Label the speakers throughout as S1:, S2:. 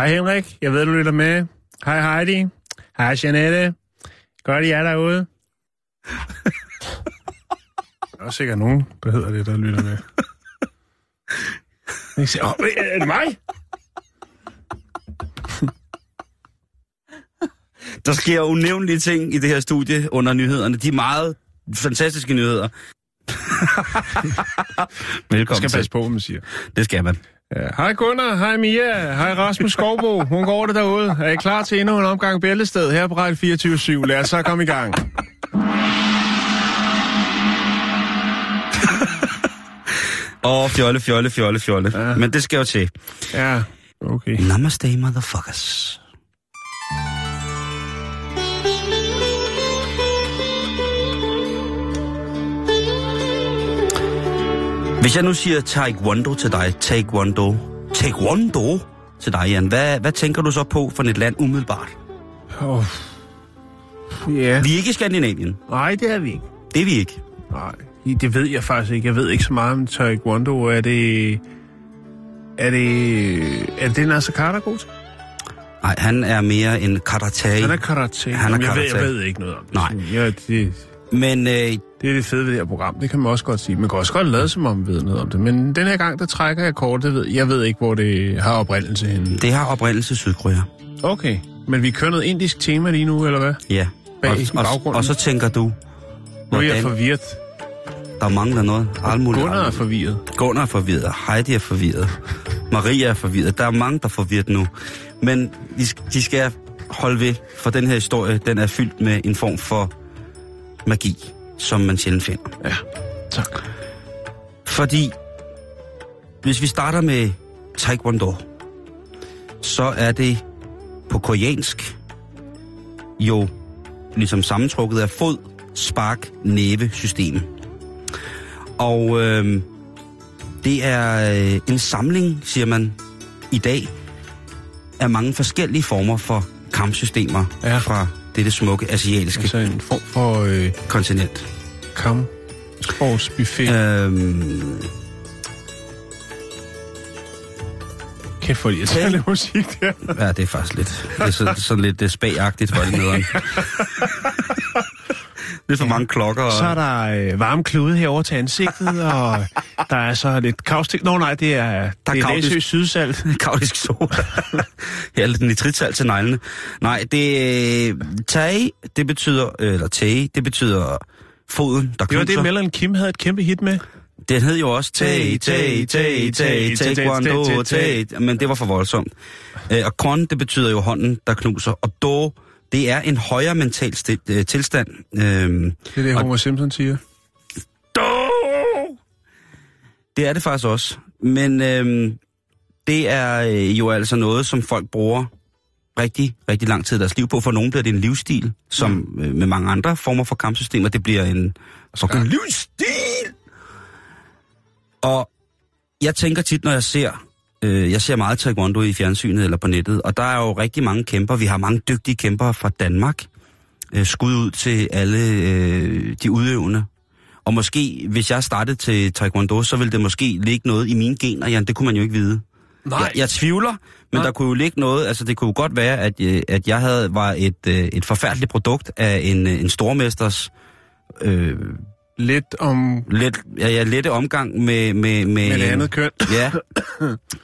S1: Hej Henrik, jeg ved, du lytter med. Hej Heidi. Hej Janette. Godt, I er derude. Der er sikkert nogen, der hedder det, der lytter med. Jeg siger, oh, er det mig?
S2: Der sker unævnlige ting i det her studie under nyhederne. De er meget fantastiske nyheder. Velkommen
S1: skal
S2: til.
S1: passe på, man siger.
S2: Det skal man.
S1: Ja, hej Gunnar, hej Mia, hej Rasmus Skovbo. Hun går det derude. Er I klar til endnu en omgang bæltested her på Radio 24 Lad os så komme i gang.
S2: Åh, fjolle, fjolle, fjolle, fjolle. Ja. Men det skal jo til.
S1: Ja, okay.
S2: Namaste, motherfuckers. Hvis jeg nu siger taekwondo til dig, taekwondo, taekwondo til dig, Jan, hvad, hvad tænker du så på for et land umiddelbart?
S1: Oh. Ja,
S2: Vi er ikke i Skandinavien.
S1: nej, det er vi ikke.
S2: Det er vi ikke.
S1: Nej, det ved jeg faktisk ikke. Jeg ved ikke så meget om Taekwondo. Er det... Er det... Er det Nasser Carter god til?
S2: Nej, han er mere en karate.
S1: Han er karate.
S2: Han er
S1: Jamen, jeg, ved,
S2: karate.
S1: jeg ved ikke noget om det.
S2: Nej.
S1: Ja, det,
S2: Men øh,
S1: det er det fede ved det her program. Det kan man også godt sige. Man kan også godt lade som om, man ved noget om det. Men den her gang, der trækker jeg kort. Det ved, jeg ved ikke, hvor det har oprindelse henne.
S2: det har oprindelse Sydkorea.
S1: Okay. Men vi kører noget indisk tema lige nu, eller hvad?
S2: Ja.
S1: Bag
S2: og, og, og så tænker du,
S1: Nu er jeg
S2: hvordan
S1: forvirret.
S2: der mangler noget. Alt muligt.
S1: Gunnar er forvirret.
S2: Gunnar er forvirret. Heidi er forvirret. Maria er forvirret. Der er mange, der er forvirret nu. Men de, de skal holde ved, for den her historie, den er fyldt med en form for magi, som man sjældent finder.
S1: Ja, tak.
S2: Fordi, hvis vi starter med Taekwondo, så er det på koreansk jo ligesom sammentrukket af fod, spark, næve system. Og øh, det er øh, en samling, siger man i dag, af mange forskellige former for kampsystemer
S1: Ja.
S2: fra dette smukke asiatiske
S1: Altså en form for øh,
S2: kontinent.
S1: kamp. Sportsbuffet.
S2: Øhm,
S1: Kæft for irriterende musik der.
S2: Ja, det er faktisk lidt. Det er så, sådan lidt det spagagtigt for det nederen. lidt for mange klokker. Og...
S1: Så er der øh, varme klude herover til ansigtet, og der er så lidt kaustik. Nå nej, det er,
S2: Der er
S1: det er. Læsø sydsalt.
S2: Kautisk soda. ja, lidt nitritsalt til neglene. Nej, det tag, det betyder, eller tag, det betyder foden, der
S1: Det var det,
S2: knuser.
S1: Mellon Kim havde et kæmpe hit med.
S2: Den hed jo også tag, tag, tag, tag, taekwondo, tag, men det var for voldsomt. Øh, Og kon, det betyder jo hånden, der knuser. Og do, det er en højere mental sti- øh, tilstand. Øhm,
S1: Det er det, Homer Simpson siger.
S2: Det er det faktisk også. Men øhm, det er øh, jo altså noget, som folk bruger rigtig, rigtig lang tid i deres liv på. For nogen bliver det en livsstil, som mm. øh, med mange andre former for kampsystemer, det bliver en fucking livsstil. Og jeg tænker tit, når jeg ser, øh, jeg ser meget taekwondo i fjernsynet eller på nettet, og der er jo rigtig mange kæmper. Vi har mange dygtige kæmpere fra Danmark. Øh, skud ud til alle øh, de udøvende. Og måske, hvis jeg startede til taekwondo, så ville det måske ligge noget i mine gener, Jan. Det kunne man jo ikke vide.
S1: Nej.
S2: Jeg, jeg tvivler, men
S1: Nej.
S2: der kunne jo ligge noget, altså det kunne jo godt være, at, øh, at jeg havde var et, øh, et forfærdeligt produkt af en, øh, en stormesters øh,
S1: Lidt om
S2: let, ja, ja, lette omgang med... Med, med,
S1: med det andet køn.
S2: Ja,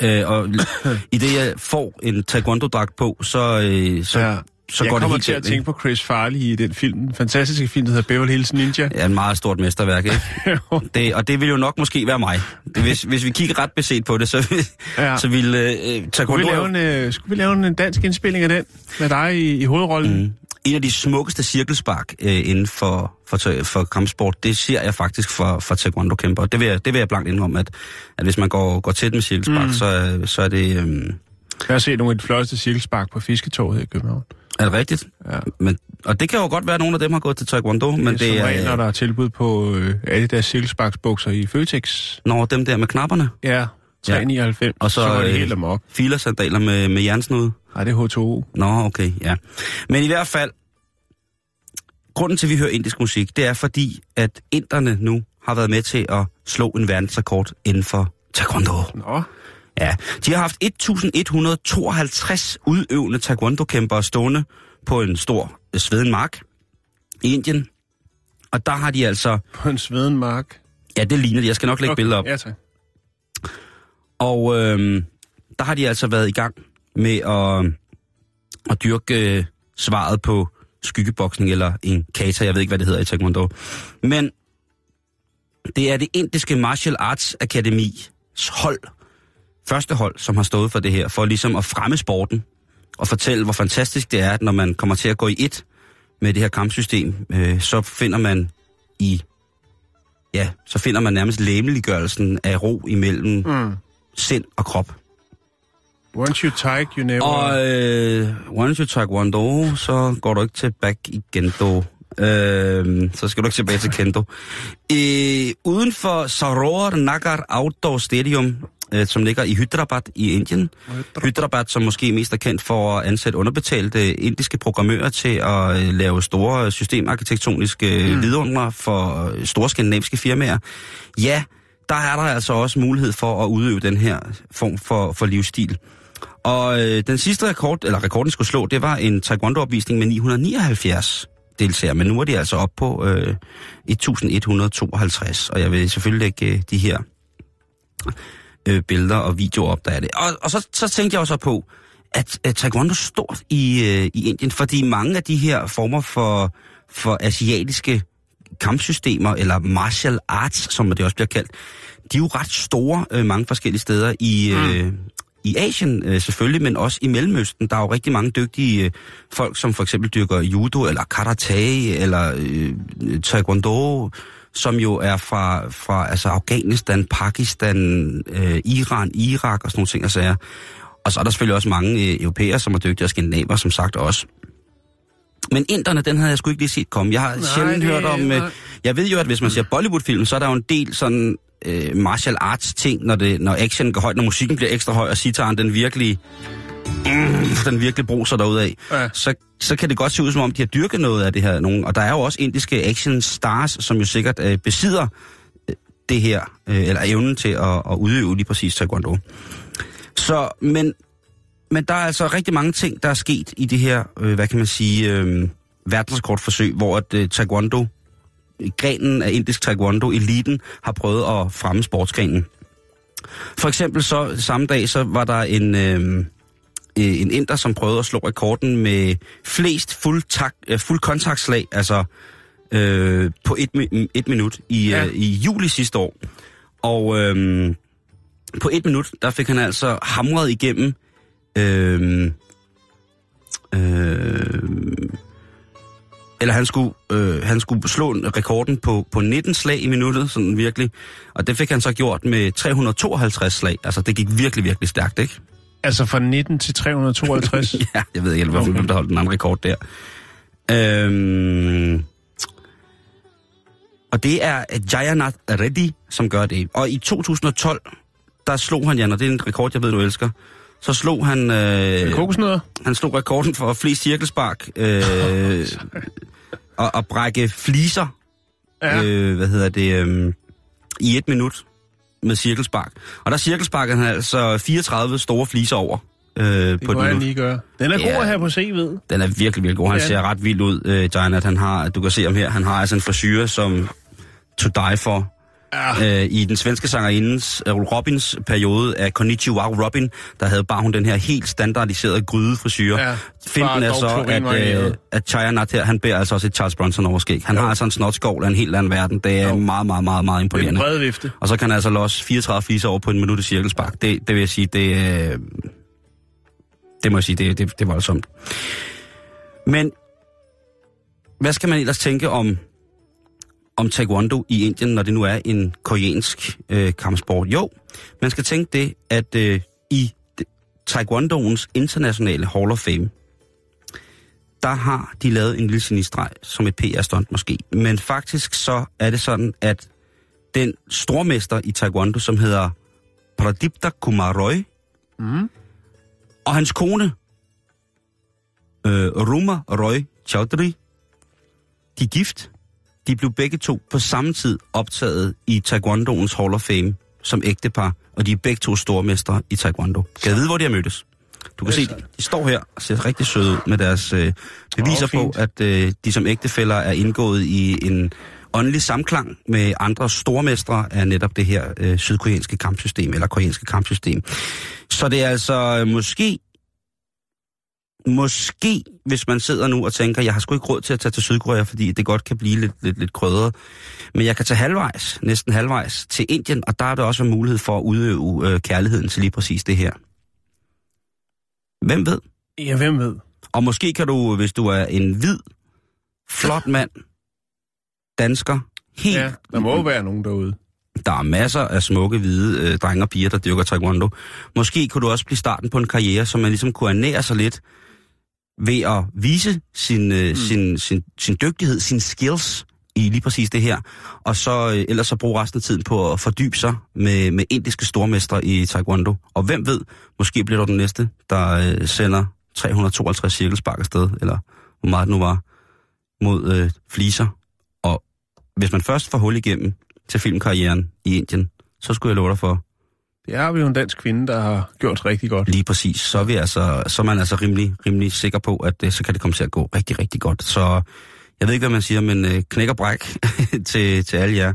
S2: øh, og i det jeg får en taekwondo-dragt på, så, øh, så,
S1: Ja.
S2: så
S1: jeg
S2: går det
S1: kommer til at tænke på Chris Farley i den film, den fantastiske film, der hedder Beverly Hills Ninja.
S2: Ja, en meget stort mesterværk, ikke? Det, og det vil jo nok måske være mig. Hvis, hvis vi kigger ret beset på det, så,
S1: Ja.
S2: så vil øh,
S1: Skulle vi,
S2: taekwondo...
S1: lave en, øh, skulle vi lave en dansk indspilling af den med dig i, i hovedrollen? Mm.
S2: En af de smukkeste cirkelspark øh, inden for, for, for, kampsport, det ser jeg faktisk for, for taekwondo-kæmper. Det vil, jeg, det vil jeg blankt indrømme, at, at hvis man går, går tæt med cirkelspark, mm. så, så er det... Øh,
S1: Jeg har set nogle af de flotteste cirkelspark på Fisketorvet her i København.
S2: er det rigtigt?
S1: Ja.
S2: Men, og det kan jo godt være, at nogle af dem har gået til taekwondo, men
S1: Men det,
S2: det
S1: er som regel, når
S2: er...
S1: der er tilbud på øh, alle deres cirkelsparksbukser i Føtex.
S2: Når dem der med knapperne,
S1: Ja, 399.
S2: Og så,
S1: så går det
S2: øh,
S1: helt amok.
S2: filersandaler med, med jernsnude.
S1: Nej, det er H2O.
S2: Nå, okay, ja. Men i hvert fald, grunden til, at vi hører indisk musik, det er fordi, at inderne nu har været med til at slå en verdensrekord inden for taekwondo.
S1: Nå,
S2: Ja, de har haft 1152 udøvende taekwondo-kæmpere stående på en stor øh, sveden mark i Indien. Og der har de altså...
S1: på en sveden mark.
S2: Ja, det ligner det. Jeg skal nok lægge okay. billeder op.
S1: Ja, tak.
S2: Og øhm, der har de altså været i gang med at, at dyrke øh, svaret på skyggeboksning eller en kata, jeg ved ikke, hvad det hedder i Taekwondo. Men det er det indiske Martial Arts Akademis hold, første hold, som har stået for det her, for ligesom at fremme sporten og fortælle, hvor fantastisk det er, når man kommer til at gå i et med det her kampsystem, øh, så finder man i ja, så finder man nærmest læmeliggørelsen af ro imellem
S1: Mm.
S2: sind og krop.
S1: Once you tike, you never...
S2: Og øh, once you taekwondo, så går du ikke tilbage i kendo. Øh, så skal du ikke tilbage til kendo. Øh, uden for Saror Nagar Outdoor Stadium, øh, som ligger i Hyderabad i Indien. Hyderabad, som måske mest er kendt for at ansætte underbetalte indiske programmører til at øh, lave store systemarkitektoniske mm. vidunder for øh, store skandinaviske firmaer. Ja, der er der altså også mulighed for at udøve den her form for, for livsstil. Og øh, den sidste rekord, eller rekorden skulle slå, det var en taekwondo-opvisning med 979 deltagere, men nu er de altså op på øh, 1152, og jeg vil selvfølgelig lægge øh, de her øh, billeder og videoer op, der er det. Og, og så, så tænkte jeg også på, at, at taekwondo er stort i, øh, i Indien, fordi mange af de her former for, for asiatiske kampsystemer, eller martial arts, som det også bliver kaldt, de er jo ret store øh, mange forskellige steder i, øh, mm i Asien øh, selvfølgelig, men også i Mellemøsten. Der er jo rigtig mange dygtige øh, folk, som for eksempel dyrker judo, eller karate, eller øh, taekwondo, som jo er fra, fra altså Afghanistan, Pakistan, øh, Iran, Irak og sådan nogle ting og sager. Og så er der selvfølgelig også mange øh, europæere, som er dygtige, og skandinaver, som sagt også. Men inderne, den havde jeg sgu ikke lige set komme. Jeg har
S1: Nej,
S2: sjældent
S1: det-
S2: hørt om... Øh, jeg ved jo, at hvis man ser Bollywood-film, så er der jo en del sådan øh, martial arts ting, når, det, når action går højt, når musikken bliver ekstra høj, og sitaren den virkelig... Mm, den virkelig bruser derud af.
S1: Ja.
S2: Så, så kan det godt se ud, som om de har dyrket noget af det her. Nogen. Og der er jo også indiske action stars, som jo sikkert øh, besidder øh, det her, øh, eller evnen til at, at udøve lige præcis taekwondo. Så, men, men der er altså rigtig mange ting, der er sket i det her, øh, hvad kan man sige, øh, verdensrekordforsøg, hvor at øh, taekwondo, grenen af indisk taekwondo, eliten, har prøvet at fremme sportsgrenen. For eksempel så samme dag, så var der en, øh, øh, en inder, som prøvede at slå rekorden med flest fuld, tak, øh, fuld kontaktslag, altså øh, på et, mi- et minut i,
S1: Ja.
S2: øh, i juli sidste år. Og øh, på et minut, der fik han altså hamret igennem øh, øh, eller han skulle, øh, han skulle slå en- rekorden på, på 19 slag i minuttet, sådan virkelig. Og det fik han så gjort med 352 slag. Altså, det gik virkelig, virkelig stærkt, ikke?
S1: Altså fra 19 til 352.
S2: Ja, jeg ved ikke, hvorfor okay. der holdt den anden rekord der. Øhm, og det er Jayanath Reddy, som gør det. Og i 2012, der slog han, Jan, og det er en rekord, jeg ved, du elsker, så slog han, øh,
S1: Kokosnødder?
S2: han slog rekorden for flest cirkelspark øh, og, og brække fliser,
S1: Ja.
S2: øh, hvad hedder det, øh, i et minut med cirkelspark. Og der cirkelsparkede han altså 34 store fliser over øh,
S1: Det
S2: på
S1: jeg
S2: minut.
S1: lige gøre. Den er god
S2: Ja.
S1: at have på CV'et.
S2: Den er virkelig, virkelig god. Han
S1: Ja.
S2: ser ret vild ud, øh, Giant. Han har, du kan se ham her, han har altså en frisyre, som to die for.
S1: Ja.
S2: Øh, I den svenske sangerindens øh, Robins periode af Konnichiwa Robin, der havde bare hun den her helt standardiserede grydefrisyre.
S1: Ja,
S2: Finten
S1: bare
S2: er så, at, øh,
S1: klorinvarieret.
S2: at Chaya Nat her, han bærer altså også et Charles Bronson overskæg. Han har altså en snotskål af en helt anden verden. Det er
S1: Jo.
S2: meget, meget, meget, meget
S1: Det er en
S2: imponerende.
S1: vifte.
S2: Og så kan han altså losse 34 fliser over på en minut i cirkelspark. Det, det vil jeg sige, det, øh, det må jeg sige, det, det, det er voldsomt. Men hvad skal man ellers tænke om, om taekwondo i Indien, når det nu er en koreansk øh, kampsport? Jo, man skal tænke det, at øh, i taekwondoens internationale Hall of Fame, der har de lavet en lille genistreg som et PR-stunt måske. Men faktisk så er det sådan, at den stormester i taekwondo, som hedder Pradipta Kumar Roy,
S1: Mm.
S2: og hans kone, øh, Ruma Roy Chaudhry, de er gift. De blev begge to på samme tid optaget i Taekwondoens Hall of Fame som ægtepar, og de er begge to stormestre i Taekwondo. Kan jeg vide, hvor de har mødtes? Du kan se, de står her og ser rigtig søde ud med deres øh, beviser
S1: Åh,
S2: på, at øh, de som ægtefæller er indgået i en åndelig samklang med andre stormestre af netop det her øh, sydkoreanske kampsystem, eller koreanske kampsystem. Så det er altså øh, måske, måske, hvis man sidder nu og tænker, jeg har sgu ikke råd til at tage til Sydkorea, fordi det godt kan blive lidt, lidt, lidt krydret. Men jeg kan tage halvvejs, næsten halvvejs, til Indien, og der er der også en mulighed for at udøve øh, kærligheden til lige præcis det her. Hvem ved?
S1: Ja, hvem ved?
S2: Og måske kan du, hvis du er en hvid, flot mand, dansker, helt...
S1: Ja, der må jo være nogen derude.
S2: Der er masser af smukke, hvide øh, drenge og piger, der dyrker taekwondo. Måske kunne du også blive starten på en karriere, så man ligesom kunne ernære sig lidt ved at vise sin, øh, mm. sin, sin, sin dygtighed, sine skills i lige præcis det her. Og så øh, ellers så bruge resten af tiden på at fordybe sig med, med indiske stormestre i taekwondo. Og hvem ved, måske bliver du den næste, der øh, sender 352 cirkelspark afsted, eller hvor meget det nu var, mod øh, fliser. Og hvis man først får hul igennem til filmkarrieren i Indien, så skulle jeg love dig for,
S1: det har vi jo en dansk kvinde, der har gjort rigtig godt.
S2: lige præcis, så er, vi altså, så er man altså rimelig, rimelig sikker på, at øh, så kan det komme til at gå rigtig, rigtig godt. Så jeg ved ikke, hvad man siger, men øh, knæk og bræk til, til alle jer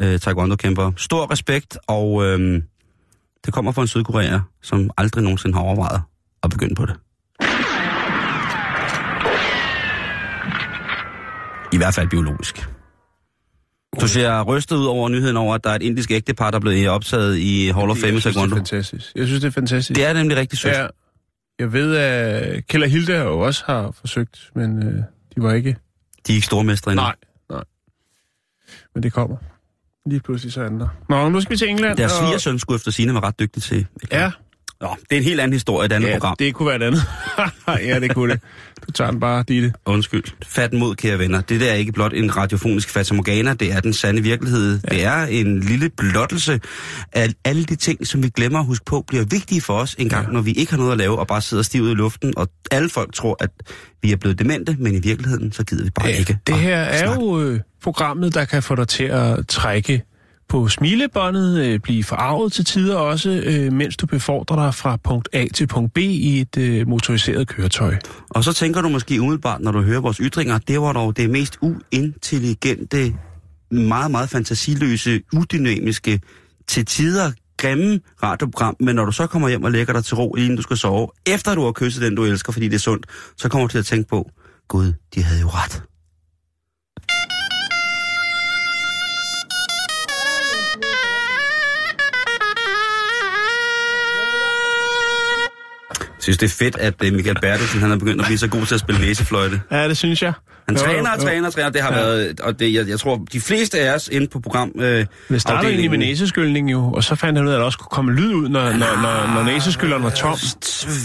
S2: øh, taekwondo-kæmpere. Stor respekt, og øh, det kommer fra en sydkoreaner, som aldrig nogensinde har overvejet at begynde på det. I hvert fald biologisk. Du ser rystet ud over nyheden over, at der er et indisk ægtepar, der er blevet optaget i Hall of Fame i
S1: jeg synes, det er
S2: Taekwondo.
S1: fantastisk. Jeg synes, det er fantastisk.
S2: Det er nemlig rigtig sødt.
S1: Ja, jeg ved, at Kjell og Hilde jo også har forsøgt, men øh, de var ikke...
S2: De er ikke stormestre endnu.
S1: Nej, nej. Men det kommer. Lige pludselig så andre. Nå, nu skal vi til England.
S2: Deres
S1: og-
S2: svigersøn skulle efter sine være ret dygtig til.
S1: Ja,
S2: Nå, det er en helt anden historie, et andet
S1: ja
S2: program.
S1: det kunne være et andet. ja, det kunne det. Du tager den bare, Ditte.
S2: Undskyld. Fat mod, kære venner. Det der er ikke blot en radiofonisk fatamorgana, det er den sande virkelighed. Ja. Det er en lille blottelse af alle de ting, som vi glemmer at huske på, bliver vigtige for os en gang, ja. når vi ikke har noget at lave og bare sidder stivet i luften, og alle folk tror, at vi er blevet demente, men i virkeligheden, så gider vi bare
S1: Ja,
S2: ikke.
S1: det her er
S2: snakke.
S1: jo øh, programmet, der kan få dig til at trække på smilebåndet, øh, blive forarvet til tider også, øh, mens du befordrer dig fra punkt A til punkt B i et øh, motoriseret køretøj.
S2: Og så tænker du måske umiddelbart, når du hører vores ytringer, det var dog det mest uintelligente, meget, meget fantasiløse, udynamiske, til tider grimme radioprogram, men når du så kommer hjem og lægger dig til ro, inden du skal sove, efter du har kysset den, du elsker, fordi det er sundt, så kommer du til at tænke på, Gud, de havde jo ret. Synes, det er fedt, at øh, Michael Bertelsen han er begyndt at blive så god til at spille næsefløjte.
S1: Ja, det synes jeg.
S2: Han
S1: Jo,
S2: træner og træner og træner. Det har
S1: Ja.
S2: været, og det, jeg, jeg tror, de fleste af os inde på program... Øh,
S1: Det startede egentlig med næseskyldning jo, og så fandt han ud af, at der også kunne komme lyd ud, når, når, når, når næseskylderen var tom.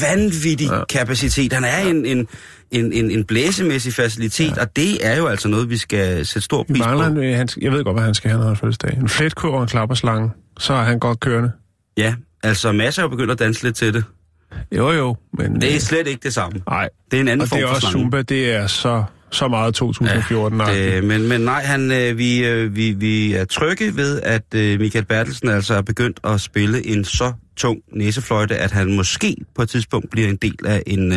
S2: vanvittig
S1: Ja.
S2: kapacitet. Han er en, en, en, en, en blæsemæssig facilitet, ja. og det er jo altså noget, vi skal sætte stor pris
S1: mangler
S2: på.
S1: øh, han, jeg ved godt, hvad han skal have, når han fødselsdag. En fletkurv og en klapperslange, så er han godt kørende.
S2: Ja, altså masser er jo begyndt at danse lidt til det.
S1: Jo, jo, men...
S2: Det er
S1: øh,
S2: slet ikke det samme.
S1: Nej,
S2: Det er en anden
S1: og det
S2: form
S1: er
S2: for
S1: også
S2: slange.
S1: Zumba, det er så, så meget 2014 ja,
S2: Det, men, men nej, han, øh, vi, øh, vi, vi er trygge ved, at Michael Bertelsen altså er begyndt at spille en så tung næsefløjte, at han måske på et tidspunkt bliver en del af en,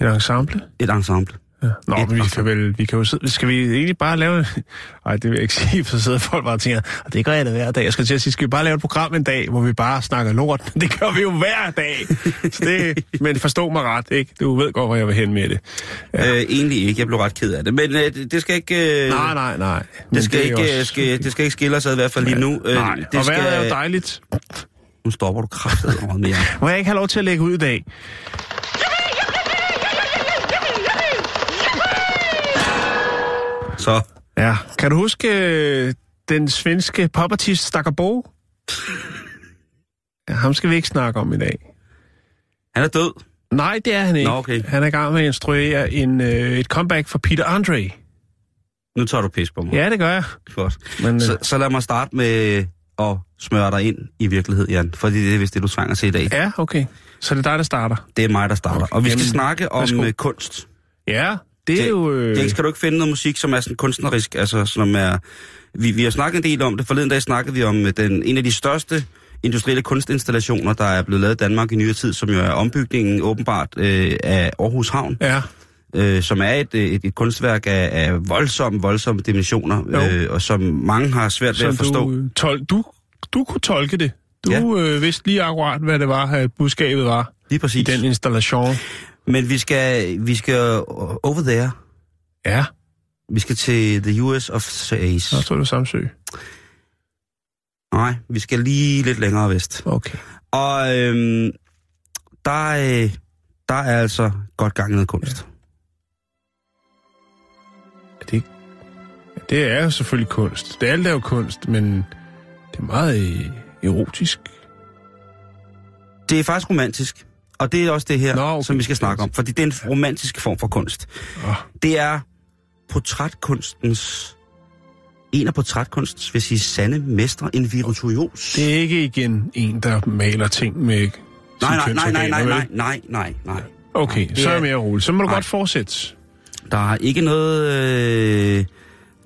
S1: En ensemble?
S2: et ensemble.
S1: Ja. Nå, men vi kan vel, vi kan jo sidde, skal vi egentlig bare lave, nej, det vil jeg ikke sige, for så sidder folk bare og tænker, og det gør jeg da hver dag. Jeg skal til at sige, skal vi bare lave et program en dag, hvor vi bare snakker lort? Det gør vi jo hver dag. Så det, men forstå mig ret, ikke? Du ved godt, hvor jeg vil hen med det.
S2: Ja. Øh, egentlig ikke, jeg blev ret ked af det. Men øh, det- det skal ikke... Øh,
S1: Nej, nej, nej. Men
S2: Det skal,
S1: er
S2: ikke,
S1: også-
S2: skal, det skal ikke skille os ad, i hvert fald lige nu. Øh,
S1: Nej,
S2: det
S1: og
S2: skal,
S1: er jo dejligt.
S2: Nu stopper du kraftet over mere.
S1: Må jeg ikke have lov til at lægge ud i dag?
S2: Så
S1: Ja. Kan du huske øh, den svenske popartist Stakker Bo? Ja, ham skal vi ikke snakke om i dag.
S2: han er død.
S1: Nej, det er han ikke.
S2: Nå, okay.
S1: Han er i gang med at instruere en, øh, et comeback for Peter Andre.
S2: Nu tager du pis på mig.
S1: Ja, det gør jeg.
S2: Godt.
S1: Men, øh,
S2: Så, så lad mig starte med at smøre dig ind i virkelighed, Jan. Fordi det er vist det, du trænger til i dag.
S1: Ja, okay. Så det er dig, der starter.
S2: Det er mig, der starter.
S1: Okay,
S2: Og vi skal
S1: jamen,
S2: snakke om
S1: værsgo.
S2: øh, kunst.
S1: Ja, det er
S2: Det-
S1: jo... Øh,
S2: Det skal du ikke finde noget musik, som er sådan kunstnerisk, altså som er... Vi, vi har snakket en del om det. Forleden dag snakkede vi om øh, den, en af de største industrielle kunstinstallationer, der er blevet lavet i Danmark i nyere tid, som jo er ombygningen åbenbart øh, af Aarhus Havn,
S1: Ja,
S2: øh, som er et, et, et kunstværk af, af voldsomme, voldsomme dimensioner,
S1: Jo.
S2: øh, og som mange har svært ved
S1: som
S2: at forstå.
S1: du, øh, tol- du, du kunne tolke det. Du
S2: Ja.
S1: øh, vidste lige akkurat, hvad det var, at budskabet var
S2: Lige
S1: i
S2: præcis.
S1: den installation.
S2: Men vi skal, vi skal over there.
S1: Ja,
S2: Vi skal til the US of A's.
S1: så står du Samsø.
S2: Nej, vi skal lige lidt længere vest.
S1: Okay.
S2: Og øhm, der, øh, der er altså godt gang i noget kunst.
S1: Det, det er jo selvfølgelig kunst. Det alt er jo kunst, men det er meget øh, erotisk.
S2: Det er faktisk romantisk. Og det er også det her,
S1: Nå, okay.
S2: som vi skal snakke om. Fordi det er en romantisk form for kunst.
S1: Oh,
S2: Det er portrætkunstens... En af portrætkunstens, vil sige, sande mestre, en virtuos.
S1: det er ikke igen en, der maler ting med
S2: nej, nej, nej, nej, nej, nej, nej, nej, nej.
S1: Okay,
S2: Det
S1: så er jeg mere rolig. Så må du
S2: Nej.
S1: godt fortsætte.
S2: Der er ikke noget øh,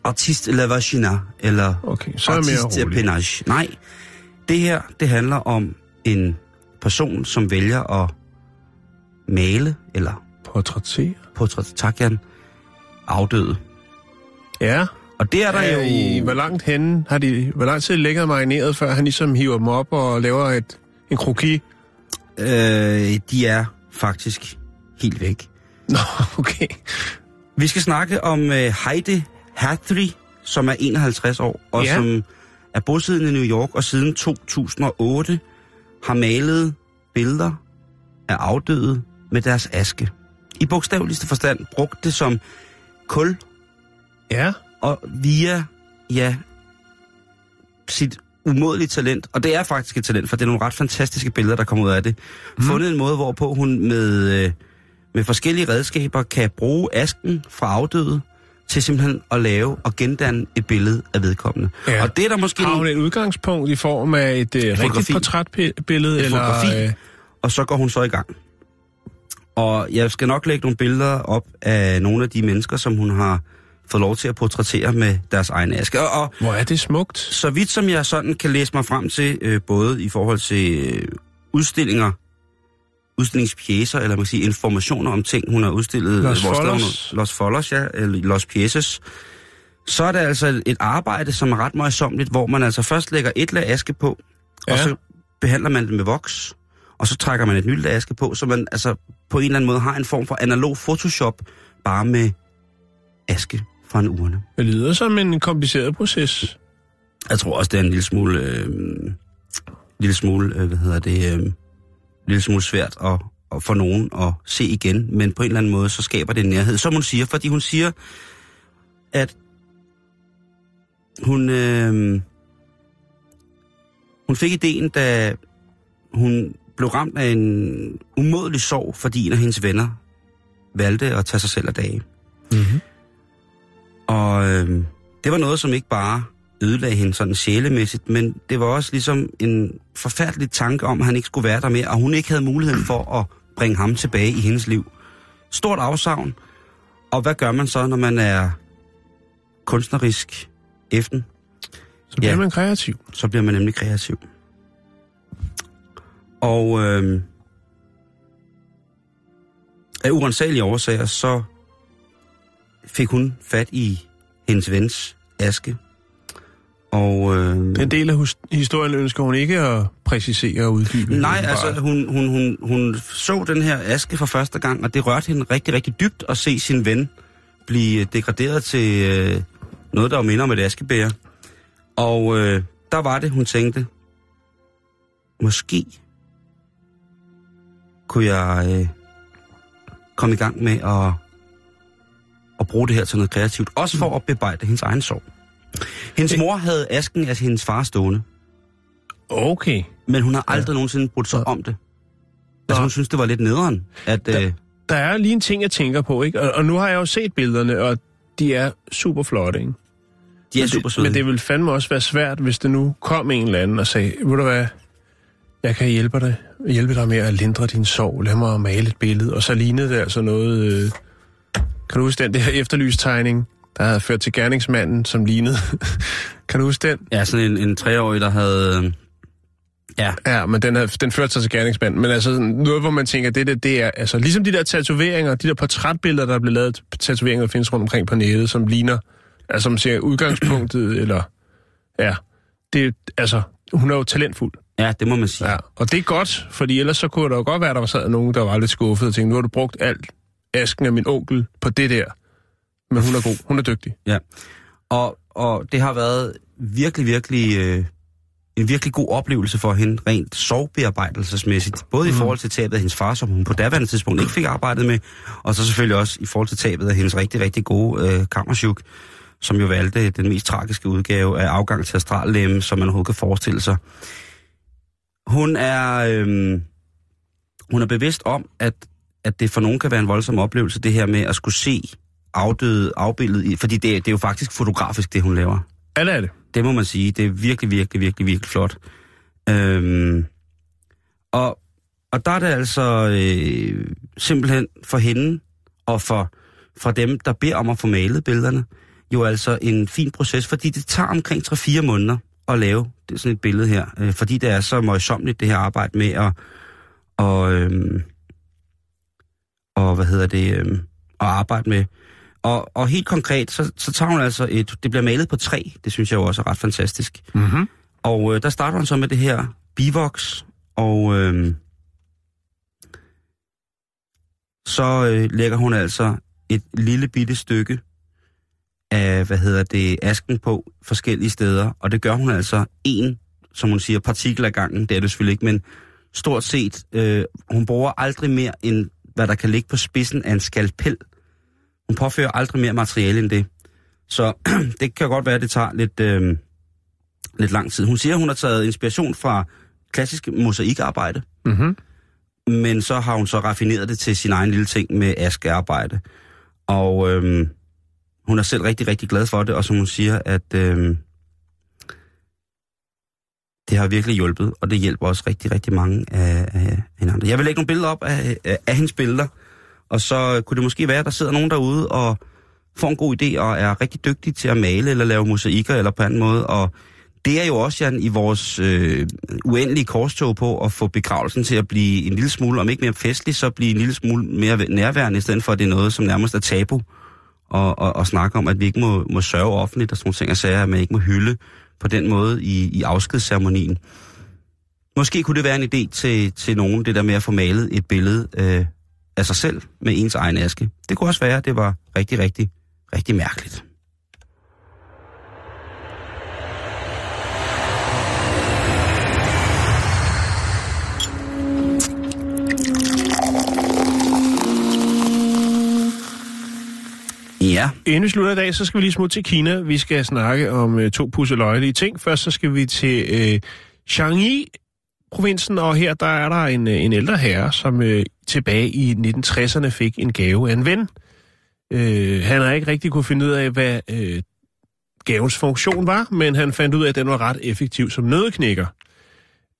S2: artist la vagina, eller
S1: Okay, så er
S2: artist
S1: mere rolig.
S2: penage. Nej, det her, det handler om en person, som vælger at male, eller
S1: Portrættere.
S2: portræt, tak Jan, afdøde.
S1: Ja,
S2: Og det er der
S1: er
S2: jo...
S1: i, hvor langt henne har de, hvor lang tid ligger marineret, før han ligesom hiver dem op og laver et, en kroki?
S2: Øh, de er faktisk helt væk.
S1: Nå, okay.
S2: Vi skal snakke om øh, Heidi Hathry, som er 51 år, og
S1: Ja.
S2: som er bosiddende i New York, og siden 2008 har malet billeder af afdøde med deres aske. I bogstaveligste forstand brugt det som kul,
S1: Ja,
S2: og via, ja, sit umådelige talent, og det er faktisk et talent, for det er nogle ret fantastiske billeder, der kommer ud af det, mm. fundet en måde, hvorpå hun med, øh, med forskellige redskaber kan bruge asken fra afdøde til simpelthen at lave og gendanne et billede af vedkommende.
S1: Ja.
S2: Og det er der måske...
S1: har hun et udgangspunkt i form af et, et rigtigt portrætbillede?
S2: Et
S1: eller,
S2: fotografi.
S1: øh,
S2: og så går hun så i gang. Og jeg skal nok lægge nogle billeder op af nogle af de mennesker, som hun har fået lov til at portrættere med deres egen aske. Og, og
S1: hvor er det smukt?
S2: så vidt som jeg sådan kan læse mig frem til, øh, både i forhold til øh, udstillinger, udstillingspjæser, eller man kan sige informationer om ting, hun har udstillet.
S1: Los Follos.
S2: Hun, Los Follos, ja, eller Los Pieces. Så er det altså et arbejde, som er ret møjsommeligt, hvor man altså først lægger et lag aske på, ja. og så behandler man det med voks, og så trækker man et nyt aske på, så man altså på en eller anden måde har en form for analog Photoshop, bare med aske fra en urne.
S1: Det lyder som en kompliceret proces.
S2: Jeg tror også, det er en lille smule, øh, lille smule, øh, hvad hedder det, øh, lille smule svært at, at for nogen at se igen, men på en eller anden måde, så skaber det en nærhed, som hun siger, fordi hun siger, at hun, øh, hun fik ideen, da hun blev ramt af en umådelig sorg, fordi en af hendes venner valgte at tage sig selv af dage.
S1: Mm-hmm.
S2: Og øh, det var noget, som ikke bare ødelagde hende sådan sjælemæssigt, men det var også ligesom en forfærdelig tanke om, at han ikke skulle være der mere, og hun ikke havde muligheden for at bringe ham tilbage i hendes liv. Stort afsavn. Og hvad gør man så, når man er kunstnerisk efter?
S1: Så bliver
S2: Ja.
S1: man kreativ.
S2: Så bliver man nemlig kreativ. Og øh, af urensagelige årsager, så fik hun fat i hendes vens aske. Og øh,
S1: Den del af historien ønsker hun ikke at præcisere og uddybe.
S2: nej,
S1: åbenbart.
S2: altså hun, hun, hun, hun så den her aske for første gang, og det rørte hende rigtig, rigtig dybt at se sin ven blive degraderet til øh, noget, der minder om et askebær. Og øh, der var det, hun tænkte, måske kunne jeg øh, komme i gang med at at bruge det her til noget kreativt. Også for at bearbejde hendes egen sorg. Hendes mor havde asken af hendes far stående,
S1: Okay.
S2: men hun har aldrig ja. nogensinde brudt sig om det. Altså hun synes, det var lidt nederen, at...
S1: Da-
S2: Øh,
S1: Der er lige en ting, jeg tænker på, ikke? Og, og nu har jeg jo set billederne, og de er super flotte, ikke?
S2: de er super søde.
S1: men det vil fandme også være svært, hvis det nu kom en eller anden og sagde, ved du hvad, jeg kan hjælpe dig, hjælpe dig med at lindre din sorg, lad mig male et billede. Og så lignede det altså noget... Øh, kan du huske den der efterlystegning, der havde ført til gerningsmanden, som lignede? kan du huske den?
S2: Ja, sådan en, en treårig, der havde... øh, Ja,
S1: Ja, men den, havde, den førte sig til gerningsmanden. Men altså noget, hvor man tænker, det, det, det er... Altså ligesom de der tatoveringer, de der portrætbilleder, der er blevet lavet, tatoveringer, der findes rundt omkring på nettet, som ligner... Altså som siger udgangspunktet, eller... Ja, det altså... Hun er jo talentfuld.
S2: ja, det må man sige.
S1: Ja, og det er godt, fordi ellers så kunne der jo godt være, at der var sad nogen, der var lidt skuffet og tænkte, nu har du brugt alt asken af min onkel på det der. Men hun er god, hun er dygtig.
S2: Ja. Og, og det har været virkelig, virkelig... Øh, en virkelig god oplevelse for hende, rent sorgbearbejdelsesmæssigt. Både mm. i forhold til tabet af hendes far, som hun på daværende tidspunkt ikke fik arbejdet med, og så selvfølgelig også i forhold til tabet af hendes rigtig, rigtig gode øh, kammersjuk, som jo valgte den mest tragiske udgave af afgang til astrallemme, som man overhovedet kan forestille sig. Hun er, øh, hun er bevidst om, at, at det for nogen kan være en voldsom oplevelse, det her med at skulle se afdøde afbildet, i, fordi det, det er jo faktisk fotografisk, det hun laver.
S1: Ja, det er det.
S2: Det må man sige. Det er virkelig, virkelig, virkelig, virkelig flot. Øhm, og, og der er det altså øh, simpelthen for hende og for, for dem, der beder om at få malet billederne, jo altså en fin proces, fordi det tager omkring 3-4 måneder at lave det, sådan et billede her. Øh, fordi det er så møjsommeligt, det her arbejde med at, og, øhm, og hvad hedder det, øhm, at arbejde med og, og helt konkret, så, så tager hun altså et... Det bliver malet på træ. Det synes jeg jo også er ret fantastisk.
S1: Mm-hmm.
S2: Og øh, der starter hun så med det her bivox, og øh, så øh, lægger hun altså et lille bitte stykke af, hvad hedder det, asken på forskellige steder. Og det gør hun altså en, som hun siger, partikel ad gangen. Det er det selvfølgelig ikke, men stort set, øh, hun bruger aldrig mere end, hvad der kan ligge på spidsen af en skalpel. Hun påfører aldrig mere materiale end det. Så det kan godt være, at det tager lidt, øh, lidt lang tid. Hun siger, at hun har taget inspiration fra klassisk mosaikarbejde,
S1: Mm-hmm.
S2: men så har hun så raffineret det til sin egen lille ting med askearbejde. Og øh, hun er selv rigtig, rigtig glad for det, og som hun siger, at øh, det har virkelig hjulpet, og det hjælper også rigtig, rigtig mange af, af hinanden. Jeg vil lægge nogle billeder op af, af, af hendes billeder, og så kunne det måske være, at der sidder nogen derude og får en god idé og er rigtig dygtig til at male eller lave mosaikker eller på anden måde. Og det er jo også, Jan, i vores øh, uendelige korstog på at få begravelsen til at blive en lille smule, om ikke mere festlig, så blive en lille smule mere nærværende, i stedet for at det er noget, som nærmest er tabu. Og, og, og snakke om, at vi ikke må, må sørge offentligt og sådan nogle ting og sager, at man ikke må hylde på den måde i, i afskedsceremonien. Måske kunne det være en idé til, til nogen, det der med at få malet et billede øh, af sig selv med ens egen aske. Det kunne også være, at det var rigtig, rigtig, rigtig mærkeligt. Ja,
S1: Inden vi slutter i dag, så skal vi lige smutte til Kina. Vi skal snakke om øh, to pusseløjelige ting. Først så skal vi til øh, Changi, provinsen, og her der er der en, øh, en ældre herre, som øh, tilbage i 1960'erne fik en gave af en ven. Øh, han har ikke rigtig kunne finde ud af, hvad øh, gavens funktion var, men han fandt ud af, at den var ret effektiv som nødeknækker.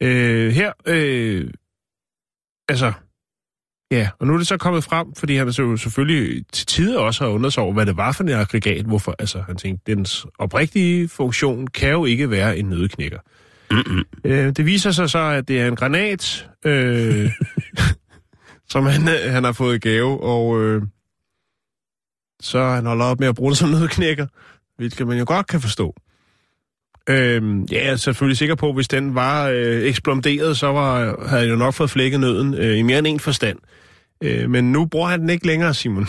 S1: Øh, her, øh, altså, ja, og nu er det så kommet frem, fordi han så selvfølgelig til tider også har undret sig over, hvad det var for en aggregat, hvorfor, altså, han tænkte, dens oprigtige funktion kan jo ikke være en nødeknækker.
S2: Mm-mm.
S1: Øh, det viser sig så, at det er en granat, øh, som han, øh, han har fået i gave, og øh, så har han holder op med at bruge det som nødknækker, hvilket man jo godt kan forstå. Øh, ja, jeg er selvfølgelig sikker på, at hvis den var øh, eksploderet, så var, havde han jo nok fået flækket nøden øh, i mere end en forstand. Øh, men nu bruger han den ikke længere, Simon.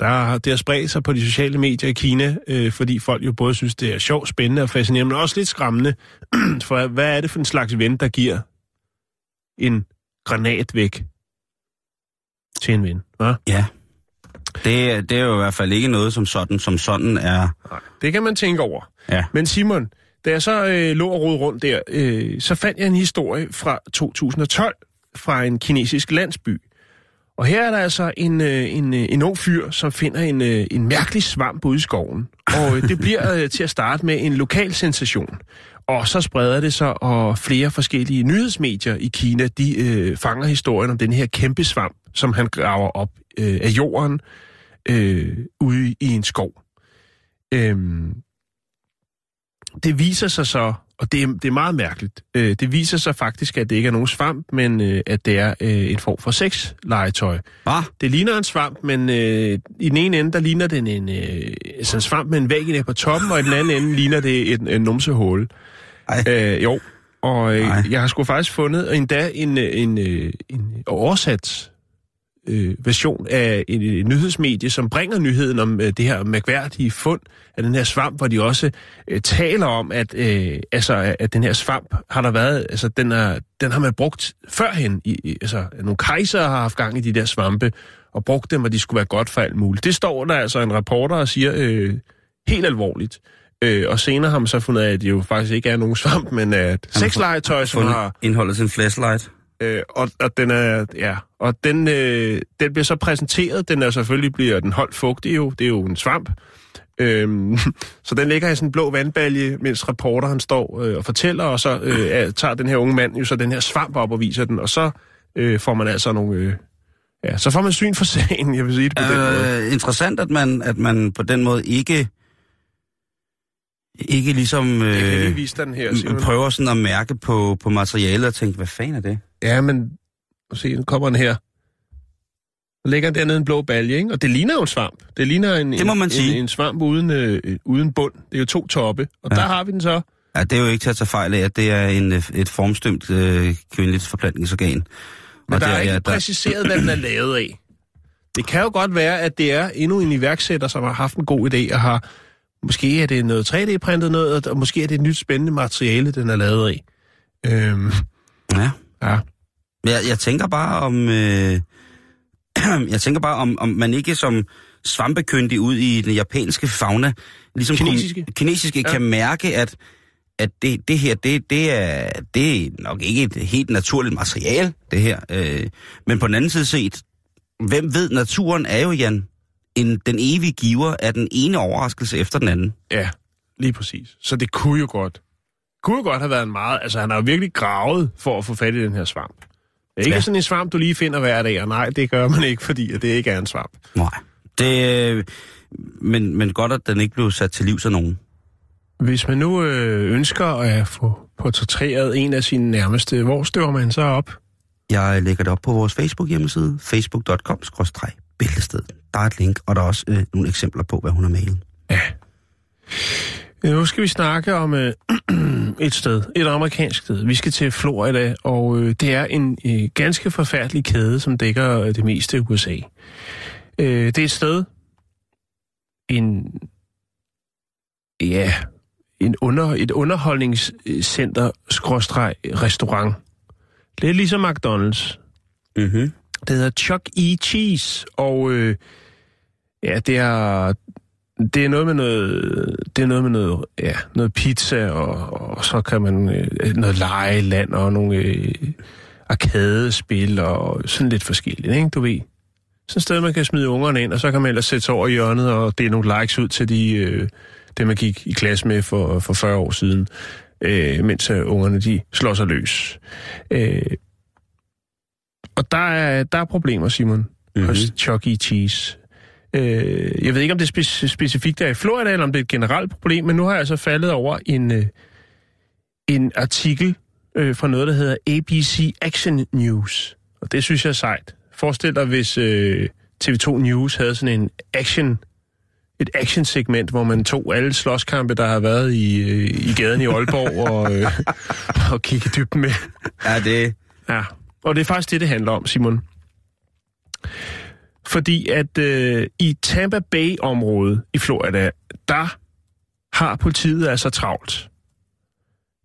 S1: Der, det har spredt sig på de sociale medier i Kina, øh, fordi folk jo både synes, det er sjovt, spændende og fascinerende, men også lidt skræmmende. For hvad er det for en slags ven, der giver en granat væk til en ven? Hva?
S2: ja. Det, det er jo i hvert fald ikke noget som sådan, som sådan er...
S1: Nej, det kan man tænke over.
S2: Ja.
S1: Men Simon, da jeg så øh, lå og rode rundt der, øh, så fandt jeg en historie fra 2012 fra en kinesisk landsby. Og her er der altså en, øh, en, øh, en ung fyr, som finder en, øh, en mærkelig svamp ude i skoven. Og det bliver til at starte med en lokal sensation. Og så spreder det sig, og flere forskellige nyhedsmedier i Kina, de øh, fanger historien om den her kæmpe svamp, som han graver op øh, af jorden øh, ude i en skov. Øhm, det viser sig så, og det er, det er meget mærkeligt, øh, det viser sig faktisk, at det ikke er nogen svamp, men øh, at det er øh, en form for sexlegetøj.
S2: Ah,
S1: Det ligner en svamp, men øh, i den ene ende, der ligner den en, øh, altså en svamp med en vagina på toppen, og i den anden ende ligner det et, en numsehul.
S2: ej.
S1: Øh, jo, og øh, jeg har sgu faktisk fundet endda en, øh, en, øh, en oversat øh, version af en, en nyhedsmedie, som bringer nyheden om øh, det her mærkværdige fund af den her svamp, hvor de også øh, taler om, at, øh, altså, at den her svamp har der været, altså den, er, den har man brugt førhen. I, i, altså, nogle kejser har haft gang i de der svampe, og brugt dem, og de skulle være godt for alt muligt. Det står der altså en reporter og siger øh, helt alvorligt. Øh, og senere har man så fundet af, at det jo faktisk ikke er nogen svamp, men at sexlegetøj, som har...
S2: indholdet til en flashlight.
S1: Øh, og, og den er, ja, og den, øh, den bliver så præsenteret. Den er selvfølgelig bliver den holdt fugtig jo. Det er jo en svamp. Øhm, så den ligger i sådan en blå vandbalje, mens reporter han står øh, og fortæller, og så øh, er- tager den her unge mand jo så den her svamp op og viser den, og så øh, får man altså nogle... Øh, ja, så får man syn for sagen, jeg vil sige det på den måde.
S2: Øh, interessant, at man, at man på den måde ikke ikke ligesom
S1: Jeg kan
S2: øh,
S1: vise dig den her,
S2: prøver sådan at mærke på, på materialet og tænke, hvad fanden er det?
S1: Ja, men se, nu kommer den her. Der ligger dernede en blå balje, ikke? Og det ligner jo en svamp. Det ligner en,
S2: Det må man
S1: en,
S2: sige.
S1: en, en svamp uden, øh, uden bund. Det er jo to toppe. Og ja. Der har vi den så.
S2: Ja, det er jo ikke til at tage fejl af, at det er en, øh, et formstømt øh, kvindeligt forplantningsorgan.
S1: Men
S2: Og
S1: der
S2: det
S1: er ikke
S2: ja,
S1: præciseret, hvad den er lavet af. Det kan jo godt være, at det er endnu en iværksætter, som har haft en god idé og har... Måske er det noget 3D-printet noget, og måske er det et nyt spændende materiale, den er lavet af. Øhm,
S2: Ja.
S1: ja.
S2: Men jeg, jeg tænker bare om... Øh, jeg tænker bare om, om man ikke som svampekyndig ud i den japanske fauna, ligesom
S1: Kinesiske?
S2: Kunne, kinesiske
S1: ja.
S2: kan mærke, at, at det, det her, det, det, er, det er nok ikke et helt naturligt materiale, det her. Øh, men på den anden side set, hvem ved, naturen er jo, Jan, en, den evige giver af den ene overraskelse efter den anden.
S1: Ja, lige præcis. Så det kunne jo godt, kunne jo godt have været en meget... Altså, han har jo virkelig gravet for at få fat i den her svamp. Det er ikke ja. Sådan en svamp, du lige finder hver dag, og nej, det gør man ikke, fordi det ikke er en svamp.
S2: Nej. Det, men, men godt, at den ikke blev sat til livs af nogen.
S1: Hvis man nu øh, ønsker at få portrætteret en af sine nærmeste, hvor støver man så op?
S2: Jeg lægger det op på vores Facebook-hjemmeside, facebook.com-bæltested. Der er et link, og der er også øh, nogle eksempler på, hvad hun har malet.
S1: Ja. Øh, Nu skal vi snakke om øh, et sted, et amerikansk sted. Vi skal til Florida, og øh, det er en øh, ganske forfærdelig kæde, som dækker øh, det meste af USA. Øh, det er et sted, en, ja, en under, et underholdningscenter, skråstreg, restaurant. Lidt ligesom McDonald's.
S2: Mm-hmm.
S1: Det hedder Chuck E. Cheese, og øh, ja, det er, det er noget med noget, det er noget med noget, ja, noget pizza, og, og så kan man øh, noget legeland og nogle øh, arkadespil og sådan lidt forskelligt, ikke, du ved. Sådan et sted, man kan smide ungerne ind, og så kan man ellers sætte sig over i hjørnet og dele nogle likes ud til de, øh, dem, man gik i klasse med for, for 40 år siden, øh, mens øh, ungerne de slår sig løs. Øh, og der er, der er problemer, Simon, mm-hmm.
S2: Mhm.
S1: hos Chuck E. Cheese. Øh, jeg ved ikke, om det er spe- specifikt der i Florida, eller om det er et generelt problem, men nu har jeg så faldet over en, øh, en artikel øh, fra noget, der hedder ABC Action News. Og det synes jeg er sejt. Forestil dig, hvis øh, TV2 News havde sådan en action et action-segment, hvor man tog alle slåskampe, der har været i, øh, i gaden i Aalborg, og, øh, og kiggede dybden med.
S2: Ja, det...
S1: Ja, og det er faktisk det, det handler om, Simon. Fordi at øh, i Tampa Bay-området i Florida, der har politiet altså travlt.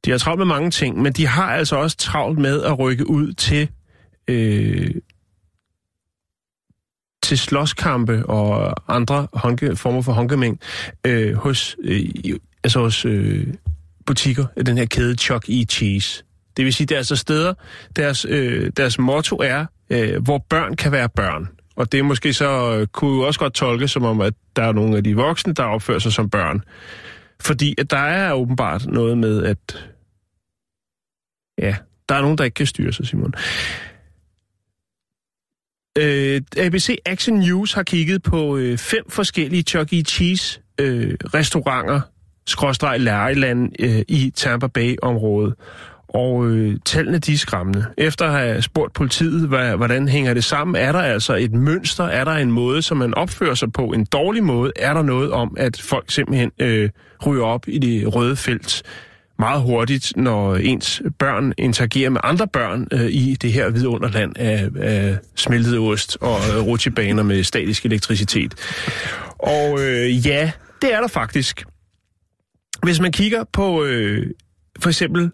S1: De har travlt med mange ting, men de har altså også travlt med at rykke ud til, øh, til slåskampe og andre honke, former for håndgemæng øh, hos, øh, altså hos øh, butikker af den her kæde Chuck E. Cheese. Det vil sige, det er altså steder, deres, øh, deres motto er, øh, hvor børn kan være børn. Og det måske så, øh, kunne jo også godt tolkes som om, at der er nogle af de voksne, der opfører sig som børn. Fordi at der er åbenbart noget med, at ja, der er nogen, der ikke kan styre sig, Simon. Øh, ABC Action News har kigget på øh, fem forskellige Chuck E. Cheese øh, restauranter, skråstreg lærerland øh, i Tampa Bay-området. Og øh, tallene de er skræmmende. Efter at have spurgt politiet, hvad, hvordan hænger det sammen, er der altså et mønster, er der en måde, som man opfører sig på, en dårlig måde, er der noget om, at folk simpelthen øh, ryger op i det røde felt meget hurtigt, når ens børn interagerer med andre børn øh, i det her vidunderland af, af smeltet ost og øh, rutsjebaner med statisk elektricitet. Og øh, ja, det er der faktisk. Hvis man kigger på øh, for eksempel